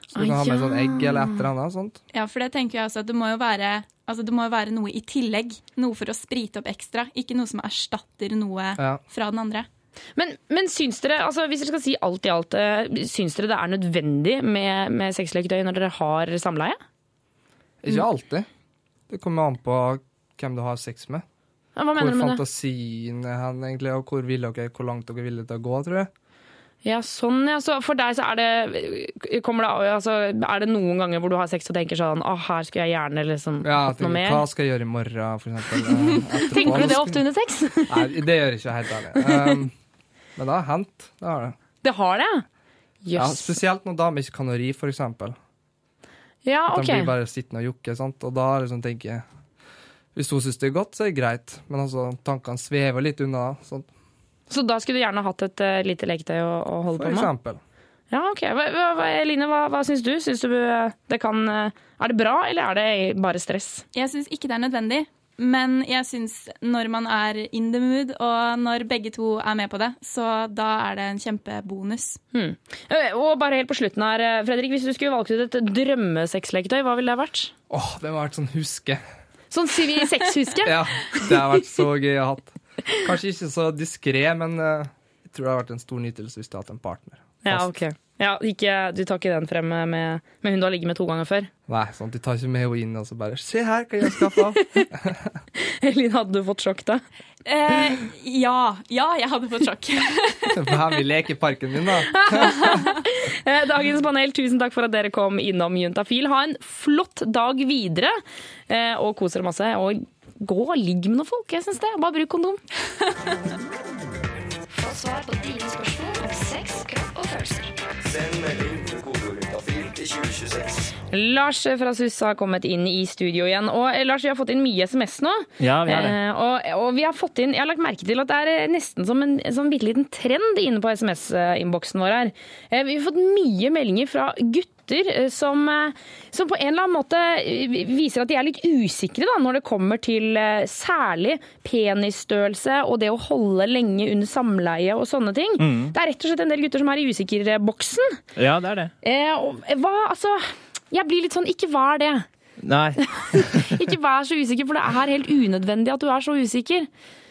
Så du Ah, kan ha med ja. sånn egg eller et eller annet sånt. Ja, for det tenker jeg også at det må jo være Altså det må jo være noe i tillegg. Noe for å sprite opp ekstra. Ikke noe som erstatter noe Ja. fra den andre. Men, men syns dere, altså hvis dere skal si alt i alt, eh, syns dere det er nødvendig med, med sexleketøy når dere har samleie? Ikke alltid. Det kommer an på hvem du har sex med. Ja, hva mener hvor du med det? fantasien er hen, egentlig, og hvor, vil dere, hvor langt dere er villige til å gå, tror jeg. Ja, sånn, ja. Så for deg så er det, kommer det altså, Er det noen ganger hvor du har sex og tenker sånn Å, her skulle jeg gjerne liksom Ja, hatt noe mer? hva skal jeg gjøre i morgen, for eksempel? Tenker du det ofte under sex? Nei, det gjør jeg ikke, helt ærlig. Um, men det har hendt. Det har det. Det har det? Ja, spesielt når damer ikke kan å ri, for eksempel. Ja, At OK. de blir bare sittende og jokke, sant? og da liksom tenker jeg Hvis hun syns det er godt, så er det greit, men altså, tankene svever litt unna. Sånn, Så da skulle du gjerne hatt et uh, lite leketøy å, å holde for på med? For eksempel. Ja, ok. Hva, hva, Eline, hva, hva syns du? Syns du eh, det kan eh, Er det bra, eller er det bare stress? Jeg syns ikke det er nødvendig. Men jeg syns når man er in the mood, og når begge to er med på det, så da er det en kjempebonus. Hmm. Eh, Og bare helt på slutten her, eh, Fredrik, hvis du skulle valgt ut et drømmesexleketøy, hva ville det vært? Åh, det må ha vært sånn huske. Sånn sivil vi sexhuske? Ja, det har vært så gøy å ha. Kanskje ikke så diskré, men eh, jeg tror det har vært en stor nytelse hvis du har hatt en partner. Ja, ok. Ja, ikke, du tar ikke den frem med, med hun du har ligget med to ganger før? Nei, sånn de tar ikke med henne inn og så bare Se her, hva jeg har skaffa. Elin, hadde du fått sjokk da? Eh, ja. Ja, jeg hadde fått sjokk. Hva vil leke i parken min, da? Eh, Dagens panel, tusen takk for at dere kom innom Juntafil. Ha en flott dag videre, eh, og kos dere masse. Og gå og ligg med noen folk, jeg syns det. Bare bruk kondom. Få svar på dine spørsmål om sex, kropp og følelser. Send melding til kodeordet til 2026. Lars fra SUS har kommet inn i studio igjen. Og eh, Lars, vi har fått inn mye SMS nå. Ja, vi har det. Eh, og, og vi har fått inn, jeg har lagt merke til at det er eh, nesten som en sånn bitte liten trend inne på SMS-innboksen vår her. Eh, vi har fått mye meldinger fra gutter eh, som, eh, som på en eller annen måte eh, viser at de er litt usikre da, når det kommer til særlig penisstørrelse og det å holde lenge under samleie og sånne ting. Mm. Det er rett og slett en del gutter som er i usikkerboksen. Ja, det er det. Eh, hva, altså, jeg blir litt sånn, ikke vær det. Nei. Ikke vær så usikker, for det er helt unødvendig at du er så usikker.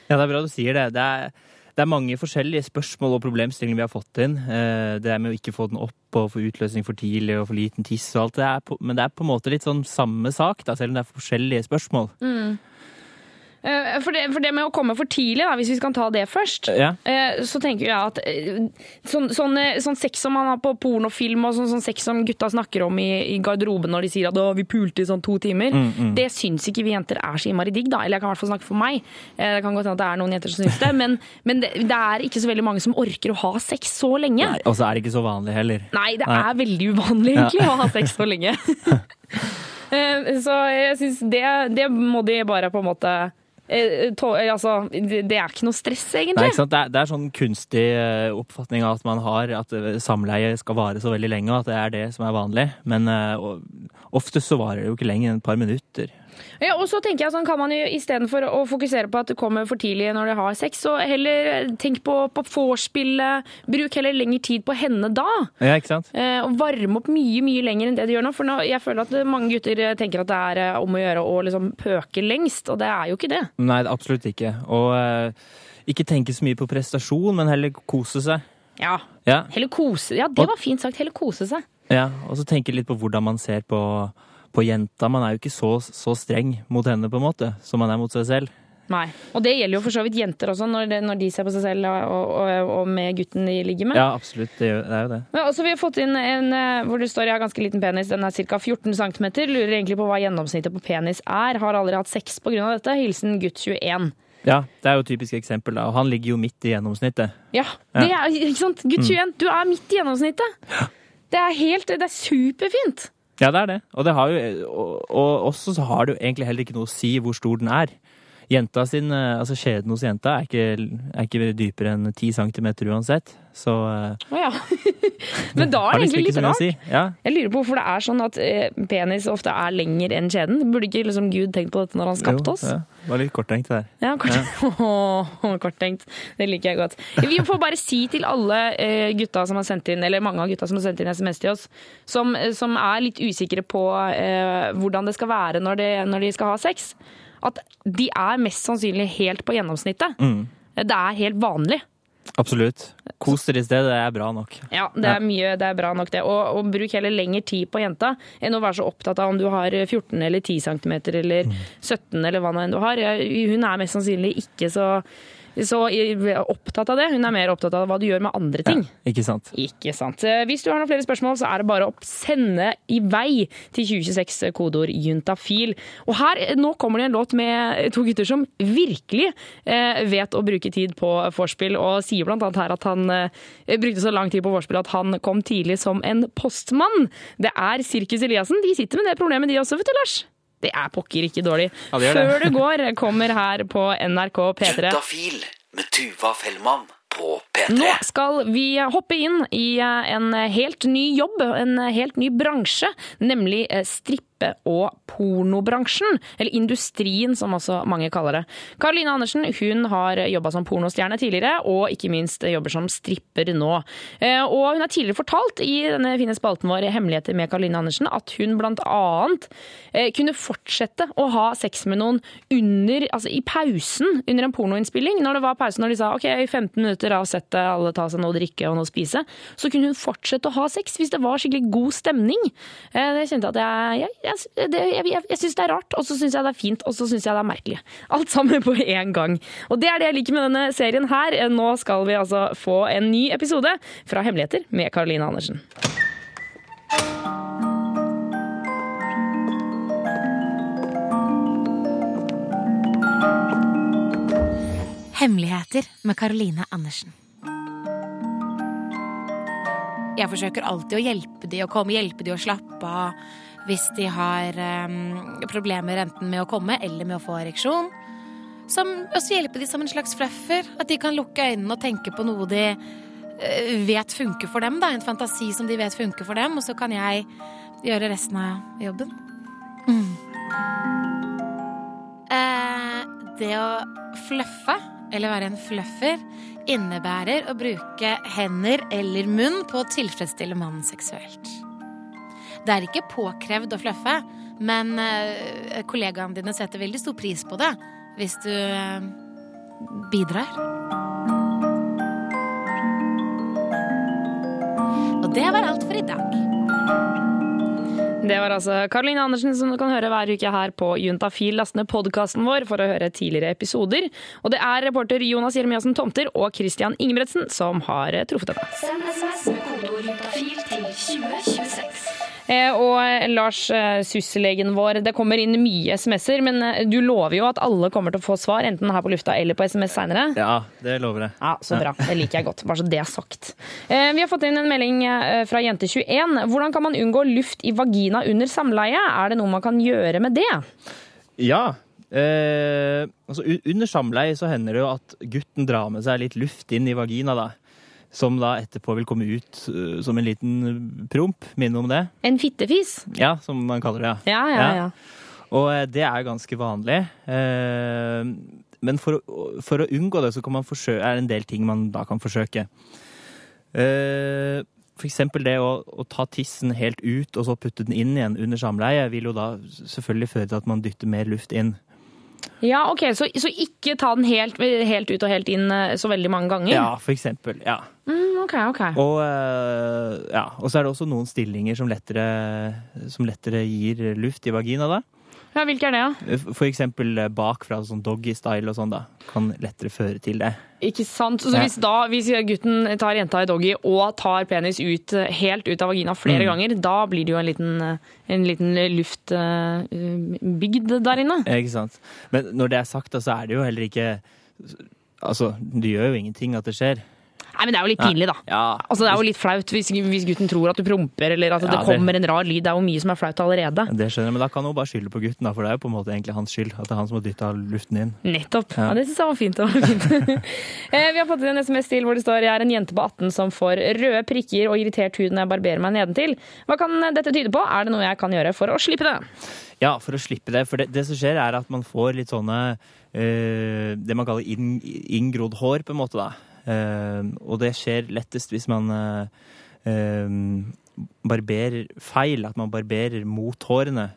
Ja, det er bra du sier det. Det er, det er mange forskjellige spørsmål og problemstillinger vi har fått inn. Det er med å ikke få den opp og få utløsning for tidlig og for liten tiss og alt det er Men det er på en måte litt sånn samme sak, da, selv om det er forskjellige spørsmål. Eh, For det, for det med å komme for tidlig, da, hvis vi skal ta det først, Ja. eh, så tenker jeg at eh, sånn, sånn, eh, sånn sex som man har på pornofilm, og sånn, sånn sex som gutta snakker om i, i garderoben når de sier at «Å, vi pulte i sånn to timer, Mm, mm. det syns ikke vi jenter er så innmari digg, da. Eller jeg kan i hvert fall snakke for meg. Eh, Det kan godt hende at det er noen jenter som syns det, men, men det, det er ikke så veldig mange som orker å ha sex så lenge. Og så er det ikke så vanlig heller. Nei, det er veldig uvanlig egentlig å ha sex så lenge. Eh, så jeg syns det, det må de bare på en måte eh, eh, Altså, det er ikke noe stress, Nei, egentlig. sant? Det, er, det er sånn kunstig eh, oppfatning av at man har at eh, samleie skal vare så veldig lenge, og at det er det som er vanlig. Men uh, oftest så varer det jo ikke lenger enn et par minutter. Ja, og så tenker jeg sånn, kan man jo istedenfor å fokusere på at du kommer for tidlig når du har sex, så heller tenk på, på vorspielet. Bruk heller lengre tid på henne da. Ja, ikke sant? Eh, og varme opp mye mye lenger enn det de gjør nå. For nå, jeg føler at mange gutter eh, tenker at det er eh, om å gjøre å liksom pøke lengst, og det er jo ikke det. Nei, absolutt ikke. Og eh, ikke tenke så mye på prestasjon, men heller kose seg. Ja. Ja, Heller kose Ja, det var fint sagt. Heller kose seg. ja. Og så tenke litt på hvordan man ser på, på jenta. Man er jo ikke så, så streng mot henne, på en måte, som man er mot seg selv. Nei. Og det gjelder jo for så vidt jenter også, når, de, når de ser på seg selv og, og, og med gutten de ligger med. Ja, absolutt. Det, er jo det. Ja, og så Vi har fått inn en eh, hvor det står jeg har ganske liten penis, den er ca. 14 cm. Lurer egentlig på hva gjennomsnittet på penis er. Har aldri hatt sex pga. dette. Hilsen gutt 21. Ja, det er jo et typisk eksempel. da. Og han ligger jo midt i gjennomsnittet. Ja, Ja. det er, ikke sant? Gutt Mm. 21, du er midt i gjennomsnittet. Det er helt, det er superfint. Ja, det er det. Og, det har jo, og, og også så har det jo egentlig heller ikke noe å si hvor stor den er. Jenta sin, eh, altså Skjeden hos jenta er ikke, er ikke dypere enn 10 cm uansett. Så eh, Å ja. Men da er det egentlig litt rart. si. Ja. Jeg lurer på hvorfor det er sånn at eh, penis ofte er lenger enn kjeden. Burde ikke liksom Gud tenkt på dette når han skapte oss? Jo, ja. Det var litt korttenkt der. Ja, kort, Åh, korttenkt. Det liker jeg godt. Vi får bare si til alle eh, gutta som har sendt inn, eller mange av gutta som har sendt inn SMS til oss, som, som er litt usikre på eh, hvordan det skal være når de, når de skal ha sex, at de er mest sannsynlig helt på gjennomsnittet. Mm. Det er helt vanlig. Absolutt. Kos dere i sted, det er bra nok. Ja, det er mye, det er bra nok det. Og, og bruk heller lengre tid på jenta enn å være så opptatt av om du har 14 eller 10 cm eller 17 eller hva nå enn du har. Hun er mest sannsynlig ikke så, så opptatt av det. Hun er mer opptatt av hva du gjør med andre ting. Ikke sant? Ikke sant. Eh, Hvis du har noen flere spørsmål, så er det bare å sende i vei til 2026 kodeord juntafil. Og her, eh, nå kommer det en låt med to gutter som virkelig eh, vet å bruke tid på vorspiel, og sier blant annet her at han eh, brukte så lang tid på vorspiel at han kom tidlig som en postmann. Det er Sirkus Eliassen. De sitter med det problemet de også, vet du, Lars. Det er pokker ikke dårlig. Ja, det det. Før du går, kommer her på NRK P3. Juntafil med Tuva Fellmann Nå skal vi hoppe inn i en helt ny jobb, en helt ny bransje, nemlig eh, strippe- og pornobransjen. Eller industrien, som også mange kaller det. Karoline Andersen hun har jobba som pornostjerne tidligere, og ikke minst jobber som stripper nå. Eh, Og hun har tidligere fortalt i denne fine spalten vår Hemmeligheter med Karoline Andersen at hun annet eh, kunne fortsette å ha sex med noen under, altså i pausen under en pornoinnspilling. Når det var pause, når de sa ok, i 15 minutter av settet, alle ta seg noe å drikke og noe å spise, så kunne hun fortsette å ha sex hvis det var skikkelig god stemning. Jeg Det kjente jeg at jeg, jeg, jeg, det- jeg, jeg, jeg syns det er rart, og så syns jeg det er fint, og så syns jeg det er merkelig. Alt sammen på én gang. Og det er det jeg liker med denne serien her. Eh, Nå skal vi altså få en ny episode fra Hemmeligheter med Karoline Andersen. Hemmeligheter med Caroline Andersen. Jeg forsøker alltid å hjelpe de å komme, hjelpe de å slappe av hvis de har um, problemer enten med å komme eller med å få ereksjon. Som, også hjelper de som en slags fluffer. At de kan lukke øynene og tenke på noe de uh, vet funker for dem. Da. En fantasi som de vet funker for dem, og så kan jeg gjøre resten av jobben. Mm. Uh, det å fluffe, eller være en fluffer, innebærer å bruke hender eller munn på å tilfredsstille mannen seksuelt. Det er ikke påkrevd å fluffe, men eh, kollegaene dine setter veldig stor pris på det hvis du eh, bidrar. Og det var alt for i dag. Det var altså Karoline Andersen som du kan høre hver uke her på Juntafil. Last ned podkasten vår for å høre tidligere episoder. Og det er reporter Jonas Jeremiassen Tomter og Christian Ingebretsen som har eh, truffet henne. Send SMS med kodeord juntafil til 2026. Eh, Og eh, Lars, sysselegen syslegen vår, det kommer inn mye SMS-er, men eh, du lover jo at alle kommer til å få svar, enten her på lufta eller på SMS seinere. Ja, det lover jeg. Ja, Så bra. Det liker jeg godt. Bare så det er sagt. Eh, Vi har fått inn en melding eh, fra Jente21. Hvordan kan man unngå luft i vagina under samleie? Er det noe man kan gjøre med det? Ja. Eh, altså, under samleie så hender det jo at gutten drar med seg litt luft inn i vagina, da. Som da etterpå vil komme ut uh, som en liten promp. Minne om det. En fittefis? Ja, som man kaller det. Ja, ja, ja. Og uh, det er ganske vanlig. Uh, men for for å unngå det, så kan man forsøke, er det en del ting man da kan forsøke. For eksempel det å, å ta tissen helt ut og så putte den inn igjen under samleie, vil jo da selvfølgelig føre til at man dytter mer luft inn. Ja, ok, Så, så ikke ta den helt, helt ut og helt inn eh, så veldig mange ganger? Ja, for eksempel. Ja. Mm, ok, ok. Og, eh, ja, og så er det også noen stillinger som lettere, som lettere gir luft i vagina, da. Ja, Hvilke er det, da? For eksempel eh, bakfra, sånn doggy-style og sånn, da. Kan lettere føre til det. Ikke sant? Så hvis, da, hvis gutten tar jenta i doggy og tar penis ut, eh, helt ut av vagina flere Mm. ganger, da blir det jo en liten, eh, en liten luftbygd eh, der inne. Ikke sant? Men når det er sagt, da, så er det jo heller ikke Altså, det gjør jo ingenting at det skjer. Nei, men det er jo litt pinlig, da. Ja. Altså, det er jo litt flaut hvis, hvis gutten tror at du promper, eller at Ja, det kommer en rar lyd. Det er jo mye som er flaut allerede. Det skjønner jeg, men da kan hun bare skylde på gutten, da, for det er jo på en måte egentlig hans skyld. At det er han som har dytta luften inn. Nettopp. Ja. Det syns jeg var fint. Det var fint. Eh, Vi har fått en SMS til hvor det står jeg er en jente på 18 som får røde prikker og irritert hud når jeg barberer meg nedentil. Hva kan dette tyde på? Er det noe jeg kan gjøre for å slippe det? Ja, for å slippe det. For det, det som skjer, er at man får litt sånne eh, Det man kaller inn, inngrodd hår, på en måte, da. Eh, og det skjer lettest hvis man eh, eh, barberer feil. At man barberer mot hårene,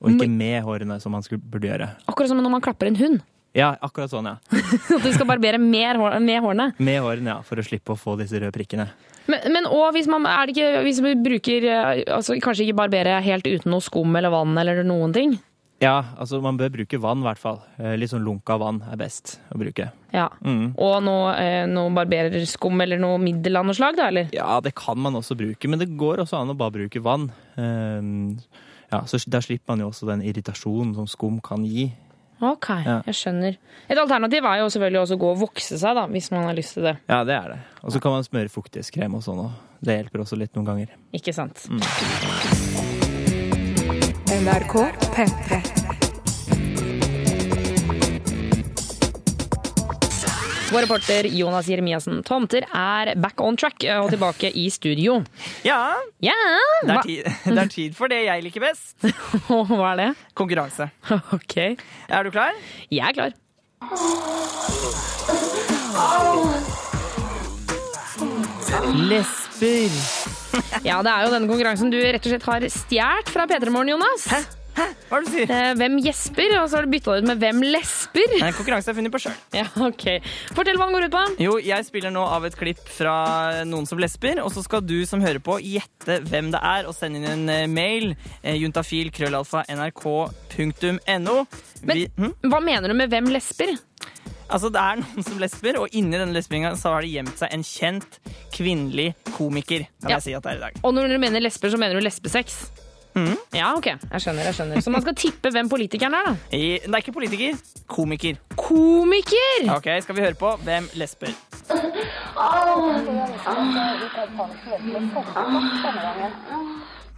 og ikke med hårene, som man skulle, burde gjøre. Akkurat som når man klapper en hund. Ja, akkurat sånn, ja. At du skal barbere mer hår, med hårene. Med hårene, ja, for å slippe å få disse røde prikkene. Men, men og hvis man, er det ikke, hvis man bruker eh, altså Kanskje ikke barbere helt uten noe skum eller vann eller noen ting? Ja, altså man bør bruke vann, i hvert fall. Eh, Litt sånn lunka vann er best å bruke. Ja. Mm. Og noe, eh, noe barbererskum eller noe middel av noe slag, da, eller? Ja, det kan man også bruke, men det går også an å bare bruke vann. Eh, Ja, så Der slipper man jo også den irritasjonen som skum kan gi. Ok, Ja. jeg skjønner. Et alternativ er jo selvfølgelig også å gå og vokse seg, da, hvis man har lyst til det. Ja, det er det. Og så kan man smøre fuktighetskrem og sånn òg. Det hjelper også litt noen ganger. Ikke sant? Mm. NRK P3. Vår reporter Jonas Jeremiassen Tomter er back on track og tilbake i studio. Ja, Ja! det er, tid, det er tid for det jeg liker best. hva er det? Konkurranse. Ok. Er du klar? Jeg er klar. Lesber. Ja, det er jo denne konkurransen du rett og slett har stjålet fra P3 Morgen, Jonas. Hæ? Hva er det du sier? Eh, hvem gjesper, og så har du bytta det ut med hvem lesper. Er en konkurranse har funnet på sjøl. Ja, ok. Fortell hva den går ut på. Jo, jeg spiller nå av et klipp fra noen som lesper, og så skal du som hører på gjette hvem det er, og sende inn en eh, mail. Eh, juntafil, krøllalfa, Vi- Men hva mener du med hvem lesber? Altså, det er noen som lesber, og inni denne lesbinga så har det gjemt seg en kjent kvinnelig komiker. Kan Ja. jeg si at det er i dag. Og når du mener lesber, så mener du lesbesex? Ja, ok. Jeg skjønner, jeg skjønner. Så man skal tippe hvem politikeren er, da. I, det er ikke politiker, komiker. Komiker! Ok, skal vi høre på hvem lesber?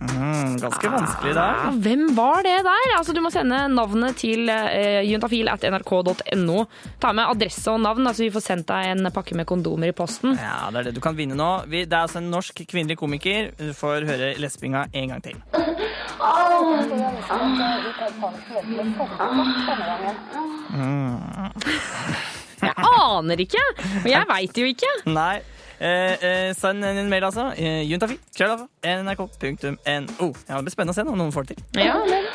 Mm, ganske vanskelig der. Ja, hvem var det der? Altså, du må sende navnet til uh, nrk.no. Ta med adresse og navn, så vi får sendt deg en pakke med kondomer i posten. Ja, det er det du kan vinne nå. Vi, det er altså en norsk kvinnelig komiker. Du får høre lesbinga en gang til. Mm. Jeg aner ikke! Og jeg veit jo ikke. Nei. Eh, eh, send en mail, altså. Juntafi. Juntafil. Krøllalfa. nrk.no. Ja, det blir spennende å se om noen får det til. Ja, men...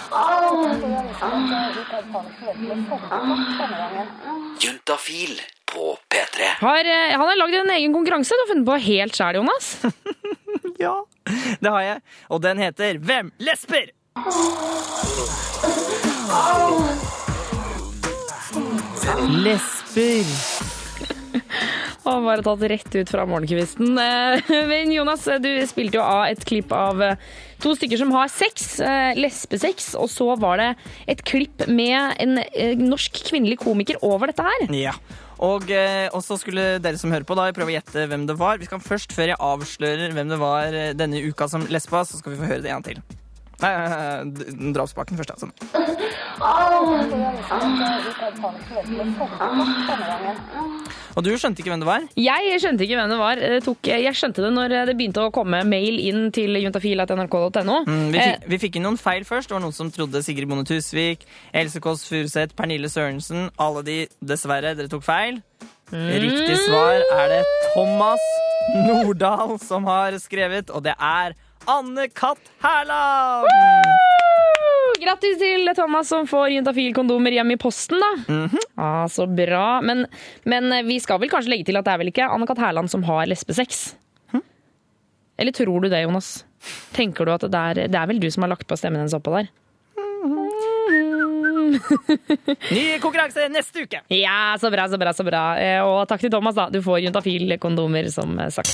Juntafil på P3. Har, eh, han har lagd en egen konkurranse du har funnet på helt sjæl, Jonas. Ja. Det har jeg, og den heter Hvem lesper? Lesper. Og bare tatt rett ut fra morgenkvisten. Eh, Men Jonas, du spilte jo av et klipp av eh, to stykker som har sex, eh, lesbesex, og så var det et klipp med en norsk kvinnelig komiker over dette her. Ja. Og, og så skulle dere som hører på, da prøve å gjette hvem det var. Vi skal først, før jeg avslører hvem det var denne uka som lesba, så skal vi få høre det en gang til. Nei, eh, drapspakken først, altså. Og du skjønte ikke hvem det var? Jeg skjønte ikke hvem det var. Det tok, jeg skjønte det når det begynte å komme mail inn til juntafil.nrk.no. Mm, vi, Eh, fikk, vi fikk inn noen feil først. Det var noen som trodde Sigrid Bonde Tusvik, Else Kåss Furuseth, Pernille Sørensen. Alle de, dessverre, dere tok feil. Riktig svar er det Thomas Nordahl som har skrevet, og det er Anne Katt Hærland! Grattis til Thomas som får juntafil-kondomer hjem i posten, da. Mhm. ah, så bra. Men, men vi skal vel kanskje legge til at det er vel ikke Anne Katt Hærland som har lesbesex? Hm? Eller tror du det, Jonas? Tenker du at det er, det er vel du som har lagt på stemmen hennes oppå der? Ny konkurranse neste uke! Ja, så bra, så bra, så bra. Eh, Og takk til Thomas, da. Du får juntafil-kondomer, som eh, sagt.